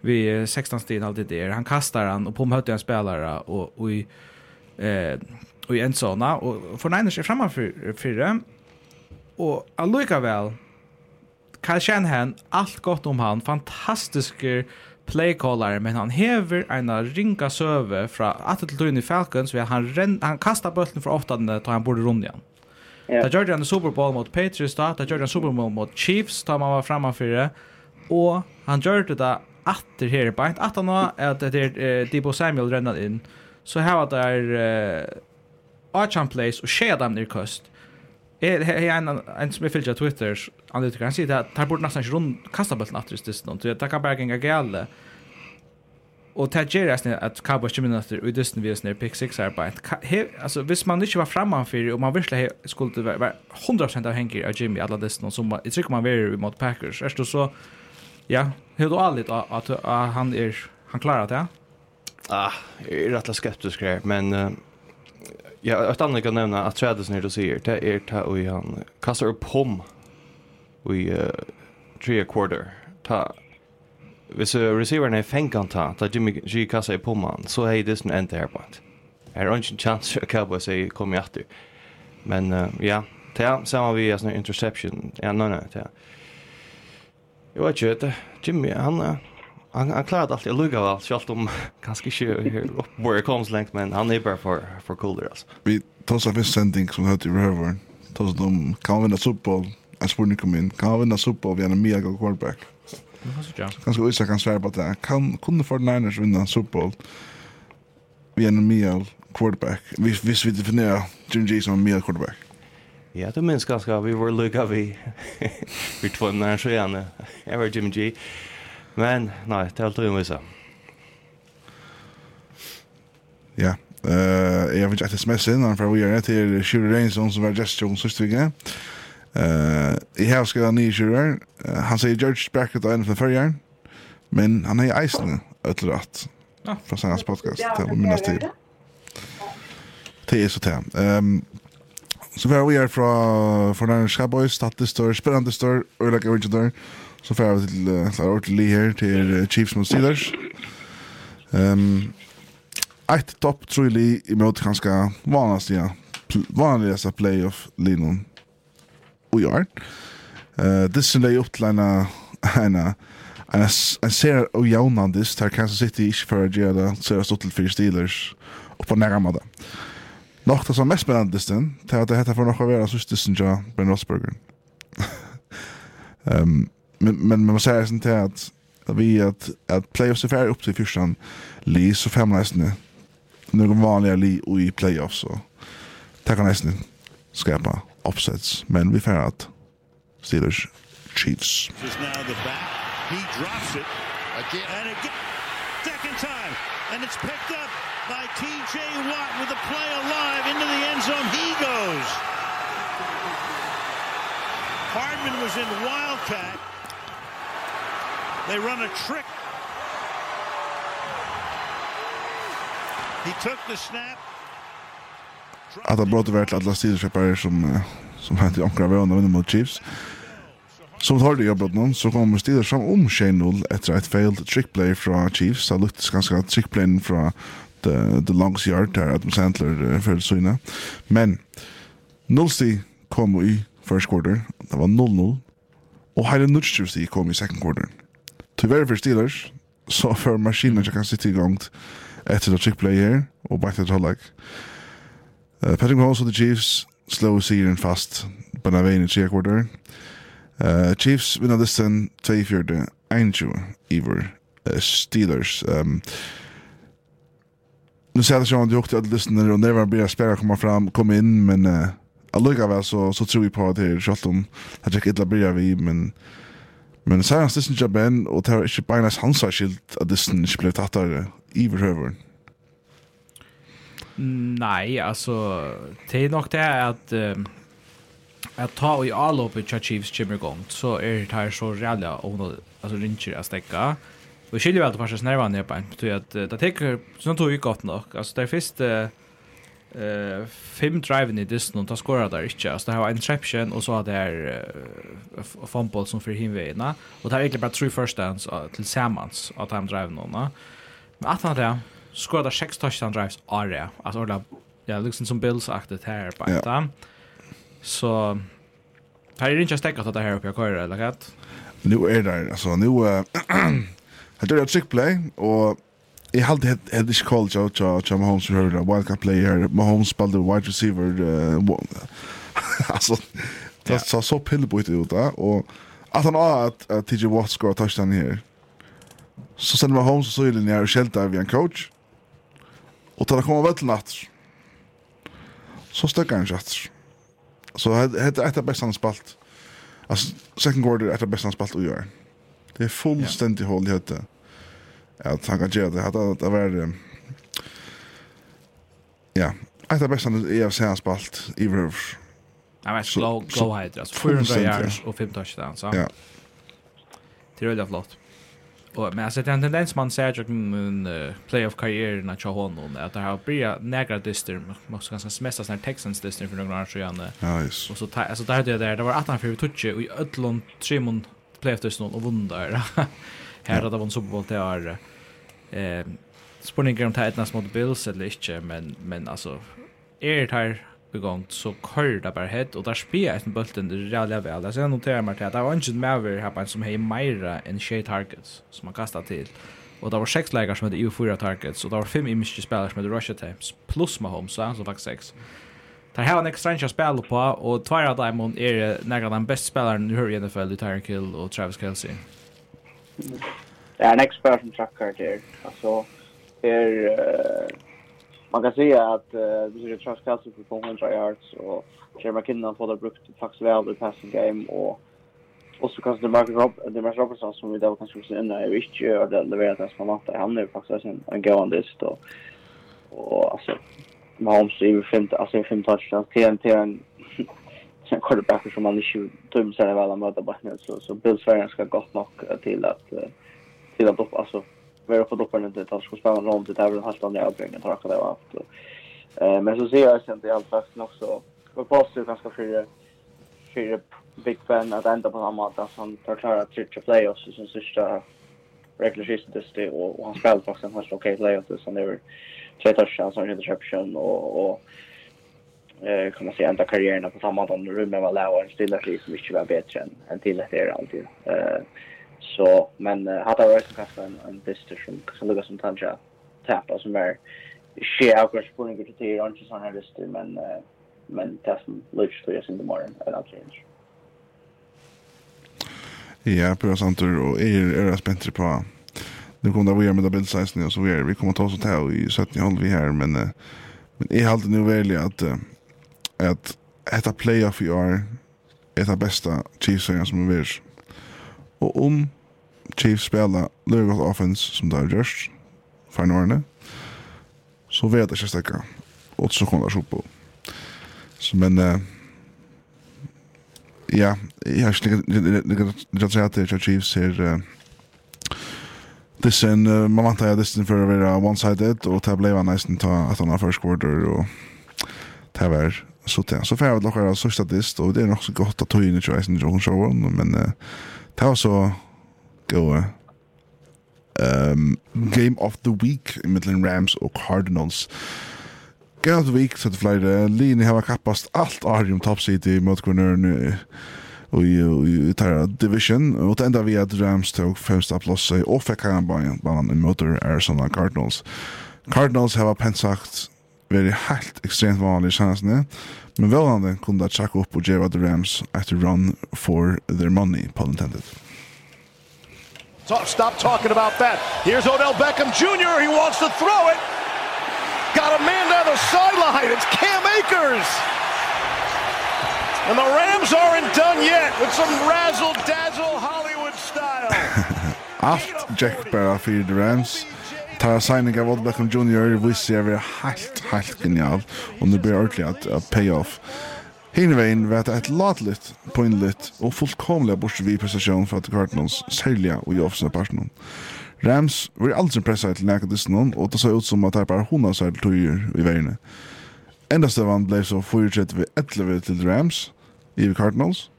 vi 16 stegen alltid där. Han kastar han och på möter en spelare och och i eh i en såna och för Niners är framför fyra och allikevel kan känna han allt gott om han fantastiska playcaller men han hever en ringa söve fra att till Tony Falcons vi han ren, han kastar bollen för ofta när han borde runda igen. Ja. Da gjorde han Super Bowl mot Patriots da, da gjorde han Super Bowl mot Chiefs da man var framför det och han gjorde det atter her på at han var att det är Debo Samuel rennar in så her var det Archon Place och sker dem ner kust. Är en en som jag Twitter analytiker han säger att tar bort nästan runt kastabulten efter just någon. Det kan bara gänga gälla. Och det gör det att Cowboys 20 minuter i dysten vi är pick 6 arbete. Alltså, hvis man inte var framför och man verkligen skulle vara 100% avhängig av Jimmy alla dysten som jag tror man var mot Packers. Är det så, ja, hur då allt att han är han klarar det? Ah, jag är rätt skeptisk men ja, ett annat kan nämna att trädet som du säger, det är ta och han kastar upp pom i uh, tre quarter. Ta Hvis uh, receiveren er fengt ta, ta Jimmy G kassa i pomman, så er det som endte her på et. Her er ikke en chans for Cowboys å komme i atter. Men uh, ja, ta samma samme vi er interception. Ja, nei, nei, ta. er. Jeg vet ikke, Jimmy, han. Uh, Han, han klarar alltid att lugga väl, självt om kanske inte uppbörjar koms längt, men han är bara för, för cooler alltså. Vi tar oss av en sändning som heter till Tar oss om, kan han vinna fotboll? Jag spår kom in. Kan han vinna fotboll via en mega quarterback? Kanske Isak kan svära på det. Kan, kunde för Niners vinna fotboll via en mega quarterback? Visst vi definierar Jim G som en mega quarterback? Ja, du minns ganska, vi var lugga vi. vi två när så gärna. Jag var Jim G. Men nej, det är alltid en visa. Ja, uh, jeg vet ikke att sms inn, for vi er rätt här shooter range som var just Jones sist vecka. Eh, Jeg har skrevet nye ni Uh, Han sier George Brackett och för förra Men han er i Iceland ötlrat. fra hans podcast til å minnes til. Det er så til. Um, Så får vi er fra Fornæren Skaboy, status stør, spennende stør, øyelager og ingeniør. Så får vi til uh, ordentlig her til uh, Chiefs mot Steelers. Um, ett topp trolig i mot ganska møte ja. vanligste, vanligste playoff-linjen i år. Uh, Disse legger opp til en, en, en, en ser och jævnandist her Kansas City ikke for å gjøre det, ser jeg stått til fire Steelers, og på nærmere det. Något som mest spännande den det att det heter för något av era systersen ja, Ben Rosberger. um, men, men man säger sånt här att vi att, att playoffs är färre upp till första li så fem nästan någon vanliga li och i playoffs så kan nästan skapa offsets men vi färre att Steelers Chiefs. He's now the back. He drops it. Again. And again. Second time. And it's picked up. TJ Watt with the play alive into the end zone. He goes. Hardman was in Wildcat. They run a trick. He took the snap. At han brådde vært til alle stiderskeppere som, som hent i omkring av å vinne mot Chiefs. Som tar det jobbet noen, så kommer Steelers fram om 1-0 etter et failed trickplay fra Chiefs. Det luktes ganske trick play från. the, The Longs Yard där Adam Sandler uh, för syna. Men Nulsi kom i first quarter. Det var 0-0. Och Highland Nutchivsi kom i second quarter. Tyvärr för Steelers så för maskinen kan sitta igång efter att trick play här och back till Hollag. Uh, Patrick Mahomes och the Chiefs slår segern fast på den vägen i tredje quarter. Uh, Chiefs vinner listan 2-4-21 iver uh, Steelers. Um, nu säger jag att jag åkte att lyssna och när man börjar spela komma fram, komma in men uh, alluga väl så, så tror vi på att det är kört om att jag inte börjar vi men men sen hans lyssnar jag ben och det är inte bara hans hans skilt att lyssna inte blev tattare i överhövaren Nej, alltså det är nog det här att um, att ta i allopet tja Chiefs kommer igång så är det här så rädda och hon alltså rincher att stäcka Och skiljer väl att farsa snärva ner på en. Så att det tar så tog ju gott nog. Alltså det först eh fem driven i this och ta skorar där inte. Alltså det har en interception och så har det här uh, fumble som för hinväna. Och det är egentligen bara tre first downs uh, tillsammans att han drive någon. Men att han där skora sex touchdown drives area. Alltså eller ja, liksom som Bills aktet här på ja. Så Här är det inte stäckat att det här uppe jag kör eller kat. Nu är det alltså nu Jeg tror det er et trick play, og jeg hadde hatt et ikke kall til Mahomes for høyre, wildcard player, Mahomes spalte wide receiver, altså, det sa så pillebryt ut da, og at han har at TJ Watt skår touchdown her, så sender Mahomes og så i linje og skjelter vi en coach, og til det kommer vettel natt, så støkker han ikke Så det er et av best han spalt. Altså, second quarter er et av best han spalt å gjøre. Det er fullstendig hål i høyde att han kan göra det. Att det var... Ja, ett av bästa jag har sett spalt i Rövers. Han var slow, slow height, alltså 400 yards och 5 touchdowns. så. Ja. Det är väldigt flott. Och, men alltså det är en tendens man ser att en uh, playoff-karriären att köra honom. Att det har blivit några dyster. Man ska ganska semesta sådana Texans dyster för några år sedan. Ja, yes. Och så alltså, där det där. Det var 18-4 touch och i ötlån, tre playoff-dyster och vunna där här hade han Super Bowl till år. eh spurningar om Titans mot Bills eller inte men men alltså är det här igång så kör det bara hett och där spelar en bulten det rejäla väl. Alltså jag noterar mig till att det var inte med över här som har mera än tjej Targets som man kastar till. Och det var sex läger som hade EU4 Targets och det var fem image spelare som hade Russia Times plus Mahomes så han som faktiskt sex. Det här var en extra chans spel på och två av dem är några av de bästa spelarna nu hör i NFL, i Tyreek Hill och Travis Kelce. Det är en expert som trackar där. Alltså, det är... Uh, man kan säga att uh, det är Trash Castle på 500 yards och Jerry McKinnon får det brukt faktiskt väl i passing game och Och så kanske det Mark Rob det Mark Robertson som vi där kanske skulle ändra är rich och det det vet man matar han är faktiskt en en gående list och och alltså Mahomes är ju fint alltså fint touchdowns TNT en sen quarterbacker som man inte tror sig väl att möta bara så så Bills Sverige ska gott nog till att till att upp alltså vara på droppen inte att ska spela någon det där väl halta ner avbringen tror jag det var haft. Eh men så ser jag sen det allt fast också var positivt ganska för för Big Ben att ända på samma att han tar klara att trycka playoffs sin sista regular season det och han spelar faktiskt en helt okej playoff så han var tre touchdowns och interception och och eh kan man säga ända karriären på samma dag rummet var lägre och stilla sig mycket var bättre än än till det där alltid. Eh så men hade varit kanske en en distance som som lugga som tanja tappa som är shit av course på något till och inte sån här just men men det som lugg för oss in the morning and I'll change. Ja, bra santer och er är spännande på nu kommer det vi med double size och så vi är vi kommer ta oss till i 17 håll vi här men men är halt nu väl att at etta playoff i år er det bästa Chiefs-serien som er vært. Og om Chiefs spela Lurgot Offense som det har gjørst for årene, så vet jeg ikke stekka. Og så kommer det på. Så men, uh, ja, jeg har ikke lykkert å si at Chiefs er... Uh, Dissen, uh, man vantar jag Dissen för att vara one-sided och det blev han nästan ta att han har first quarter och det var så det så får jag väl av sista dist och det är nog så gott att ta in i Jason Jones showen men uh, det var så gå um, game of the week i mellan Rams och Cardinals. Game of the week så det flyr Lini har kappast allt Arium Top City mot Gunnern och i tar Division och det enda vi att Rams tog första plats och fick han bara en mot Arizona Cardinals. Cardinals har pensat very helt ekstremt vanlig chansene, men velande kunne da tjekka opp og gjøre the Rams at run for their money, pun intended. Stop, stop talking about that. Here's Odell Beckham Jr. He wants to throw it. Got a man down the sideline. It's Cam Akers. And the Rams aren't done yet with some razzle-dazzle Hollywood style. Allt Jack bara för the Rams. ta signing av Odell Beckham Jr. visste jeg var helt, helt genial. Og nu blir ordentlig at, at payoff. Hine veien var det et ladligt, poinligt og fullkomlig bortsett vi prestasjon fra Cardinals, særlig og i offsene personen. Rams var aldri pressa til nekka distan og det så ut som at det bare hun har særlig tøyer i veiene. Enda stevan blei så 4-3 11 til Rams, i Cardinals,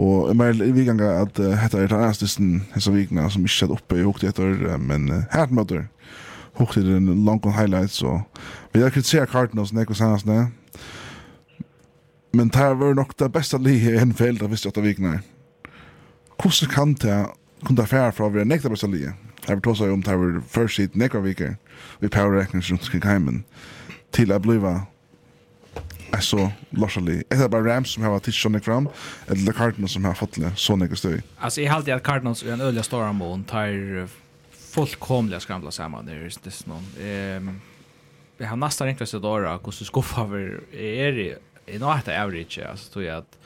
Och men i vi att detta är det här sisten så vikna som inte sett oppe i hukti etter, men här möter hokt i den långa highlights og vi har kritisert Cardinals nästa sans ne Men det här var nog det bästa livet i NFL där visst att vikna. hvordan kan det kunna färra från vi nästa bästa livet? Jag vill ta sig om det här var först i nästa vecka. Vi power powerräknar runt kring heimen till att bliva alltså Lorsali. Är det bara Rams som har varit tillstånd fram eller the Cardinals som har fått det så några stöj? Alltså i halt att Cardinals är en öliga stora mån tar fullkomliga skramla samman det är det någon. Ehm vi har nästan inte sett dåra hur så skuffa över är det i något average alltså tror jag att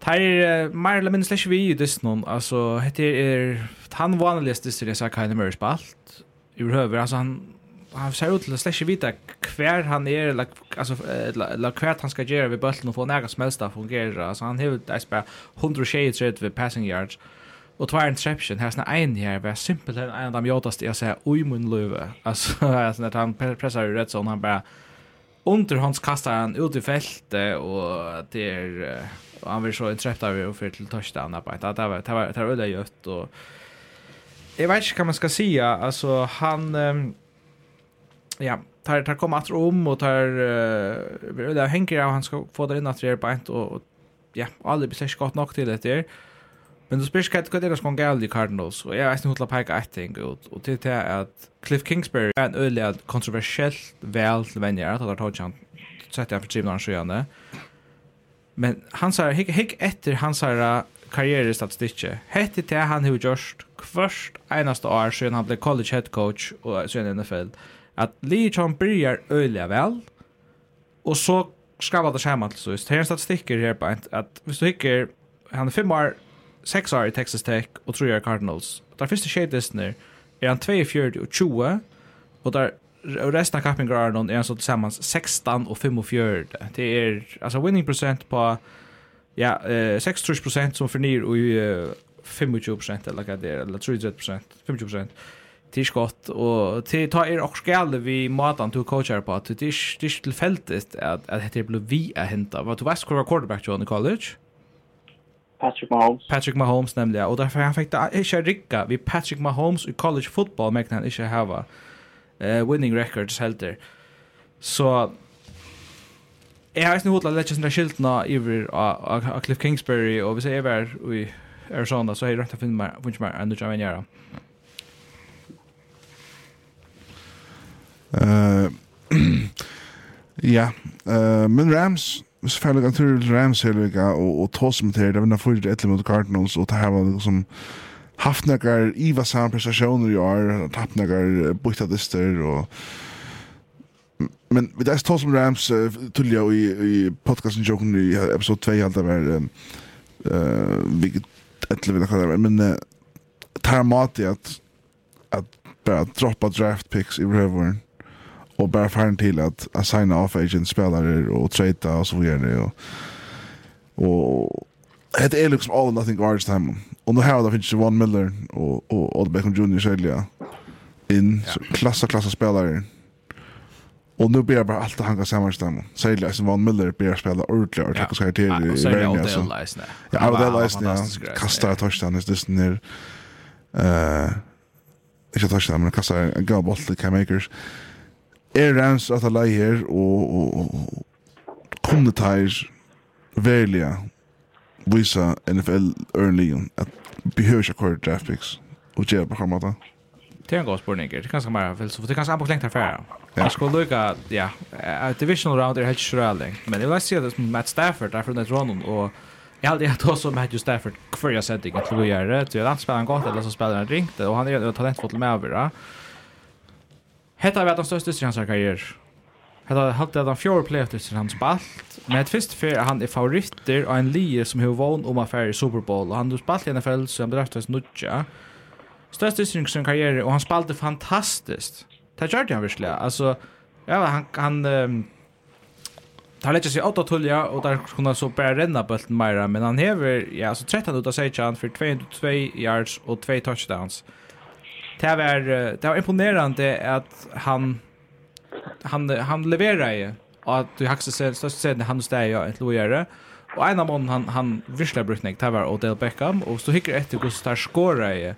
Tar mer eller minst slash vi just någon alltså heter er han vanligast det så jag kan det mer spalt. Överhuvud alltså han och han ser ut till slett ikke vita hver han är eller alltså eller kvar han skal gjøre ved bollen och få nära smälst att fungera. Han har jo bare 100 shades rätt passing yards och två interception. Här såna en här var simpelt en av de jotaste jag säger oj mun löve alltså alltså när han pressar ju rätt så han bara under hans kastar han ut i fältet och det är och han vill så interceptar vi och för till touchdown där bara det var det var det var öde gött och Jag vet inte vad man ska säga. Alltså, han... Um, ja, tar tar komma att om och tar uh, det hänger av han ska få det in att det är bänt och ja, alla blir säkert gott nog till det där. Men du spyrir hva det er det som galt i Cardinals, og jeg er eisen hutla peika etter ting, og til det er at Cliff Kingsbury er en øyelig kontroversielt vel til venner, at han har tått han, sett han for 20 år siden, men han sier, hikk, hikk etter han sier karrierestatistikket, hette til han har gjort kvørst eneste år siden han ble college head coach og siden NFL, og at Legion byrjar øyliga vel, og så skrava det skjema til sist. Her er en statistikker her på at hvis du hikker, han er fem år, seks år i Texas Tech og tre år i Cardinals. Der første skjedisner er han 42 og 20, og der og resten av kappingararnon er han så til saman 16 og 45. Det er, altså winning prosent på, ja, eh, 36 prosent som fornir og uh, 25 prosent, eller hva det er, eller 33 prosent, 25 prosent det er godt, og til ta er også gale vi matan du coachar på, at det er ikke tilfeldigt at, at det blir vi er hentet. Var du vet hva var quarterback til i college? Patrick Mahomes. Patrick Mahomes nemlig, og derfor han fikk det ikke rikka vi Patrick Mahomes i college football, men han ikke hava uh, winning records helter. Så Jeg har ikke hodla lett sånne skiltene iver av Cliff Kingsbury, og hvis jeg er i Arizona, så har jeg rett å finne meg, finne meg, enn du kan gjøre. Ja, uh, men Rams, selvfølgelig kan til Rams her, vika, og, og tås med det, det vinner fyrir etter mot Cardinals, og det her var liksom haft nekar iva samme prestasjoner i år, haft nekar byttadister, og men vi der tås med Rams, uh, tullja i, i podcasten joken i episode 2, alt det var, uh, vi etter vina kvar det var, men uh, tar mat i at, at droppa draft picks i røveren, och bara fan till att assigna off agent spelare och trade och så vidare och och det är liksom all nothing guards time och nu har det finns ju Von Miller och och Odd Beckham Jr. själva in ja. klassa klassa spelare Och nu blir bara allt att hanga samman stämma. Sälja som Van Miller blir att spela ordentligt och tacka sig till i Värnia. Ja, och Leisner. Ja, och det Leisner. Kastar ett touchdown. Det är ner. Uh, inte touchdown, men kastar en gav boll till Cam Akers er rens at alle her, og, og, og kunne teir verilige visa NFL early at behøver ikke kvar draft picks og gjøre på hver måte. Det er en god spørning, det er ganske mer filosofi, det er ganske ambok lengt herfra. Ja. Jeg skulle lukke, ja, divisional round er helt kjørelig, men jeg vil si at Matt Stafford er det Netronen, og Jeg hade jag då som Matthew Stafford kvar jag sett ikke til å gjøre det. Så jag spelar han godt, eller så spelar han ringt och han är talentfull med över. Hetta er den største i hans karriere. Hetta hade den fjör playoff hans spalt. Men ett först för han är og ein en sum som hur um om affär i Super Bowl Og han ball spalt i NFL så han draftades nutja. Största i sin karriere og han spalte fantastiskt. Det gjorde han verkligen. Altså ja han han um, tar sig åtta tulja och där kunde så börja renna bulten mera men han hever, ja så 13 ut av sig chans för 202 yards och två touchdowns det var det var imponerande att han han han levererar ju. Och att du hackar sig så så han står jag ett lojare. Och en av dem han han visslar brutnik det var Odell Beckham. Och så hickar efter hur star skorar ju.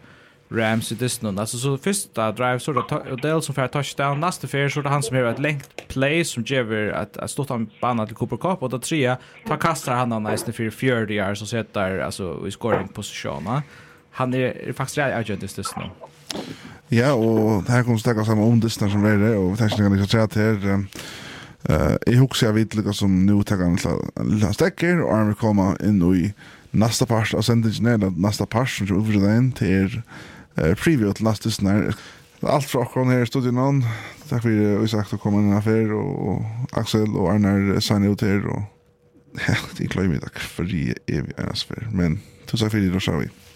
Rams i Disney alltså så första drive så då Odell som får touchdown. Nästa fair så han som har ett längt play som ger att att stå han banna till Cooper Cup. Och då trea tar kastar han han nästan för 40 yards så sätter alltså i scoring position han är faktiskt rätt agent i Disney Ja, og her kom stakka saman om distnar som er det, og tekningan ikke træt her. Jeg husker jeg vidt lukka som nu tekkan lilla stekker, og han vil komme inn i nasta part av sendingen, eller nasta part som kommer utfyrst inn til er preview til nasta distnar. Alt fra akkurat her i studion, takk for Isak til å komme inn her, og Axel og Arnar sign ut her, og ja, det er kløy takk for jeg er vi ennast men tusen takk for det, da vi.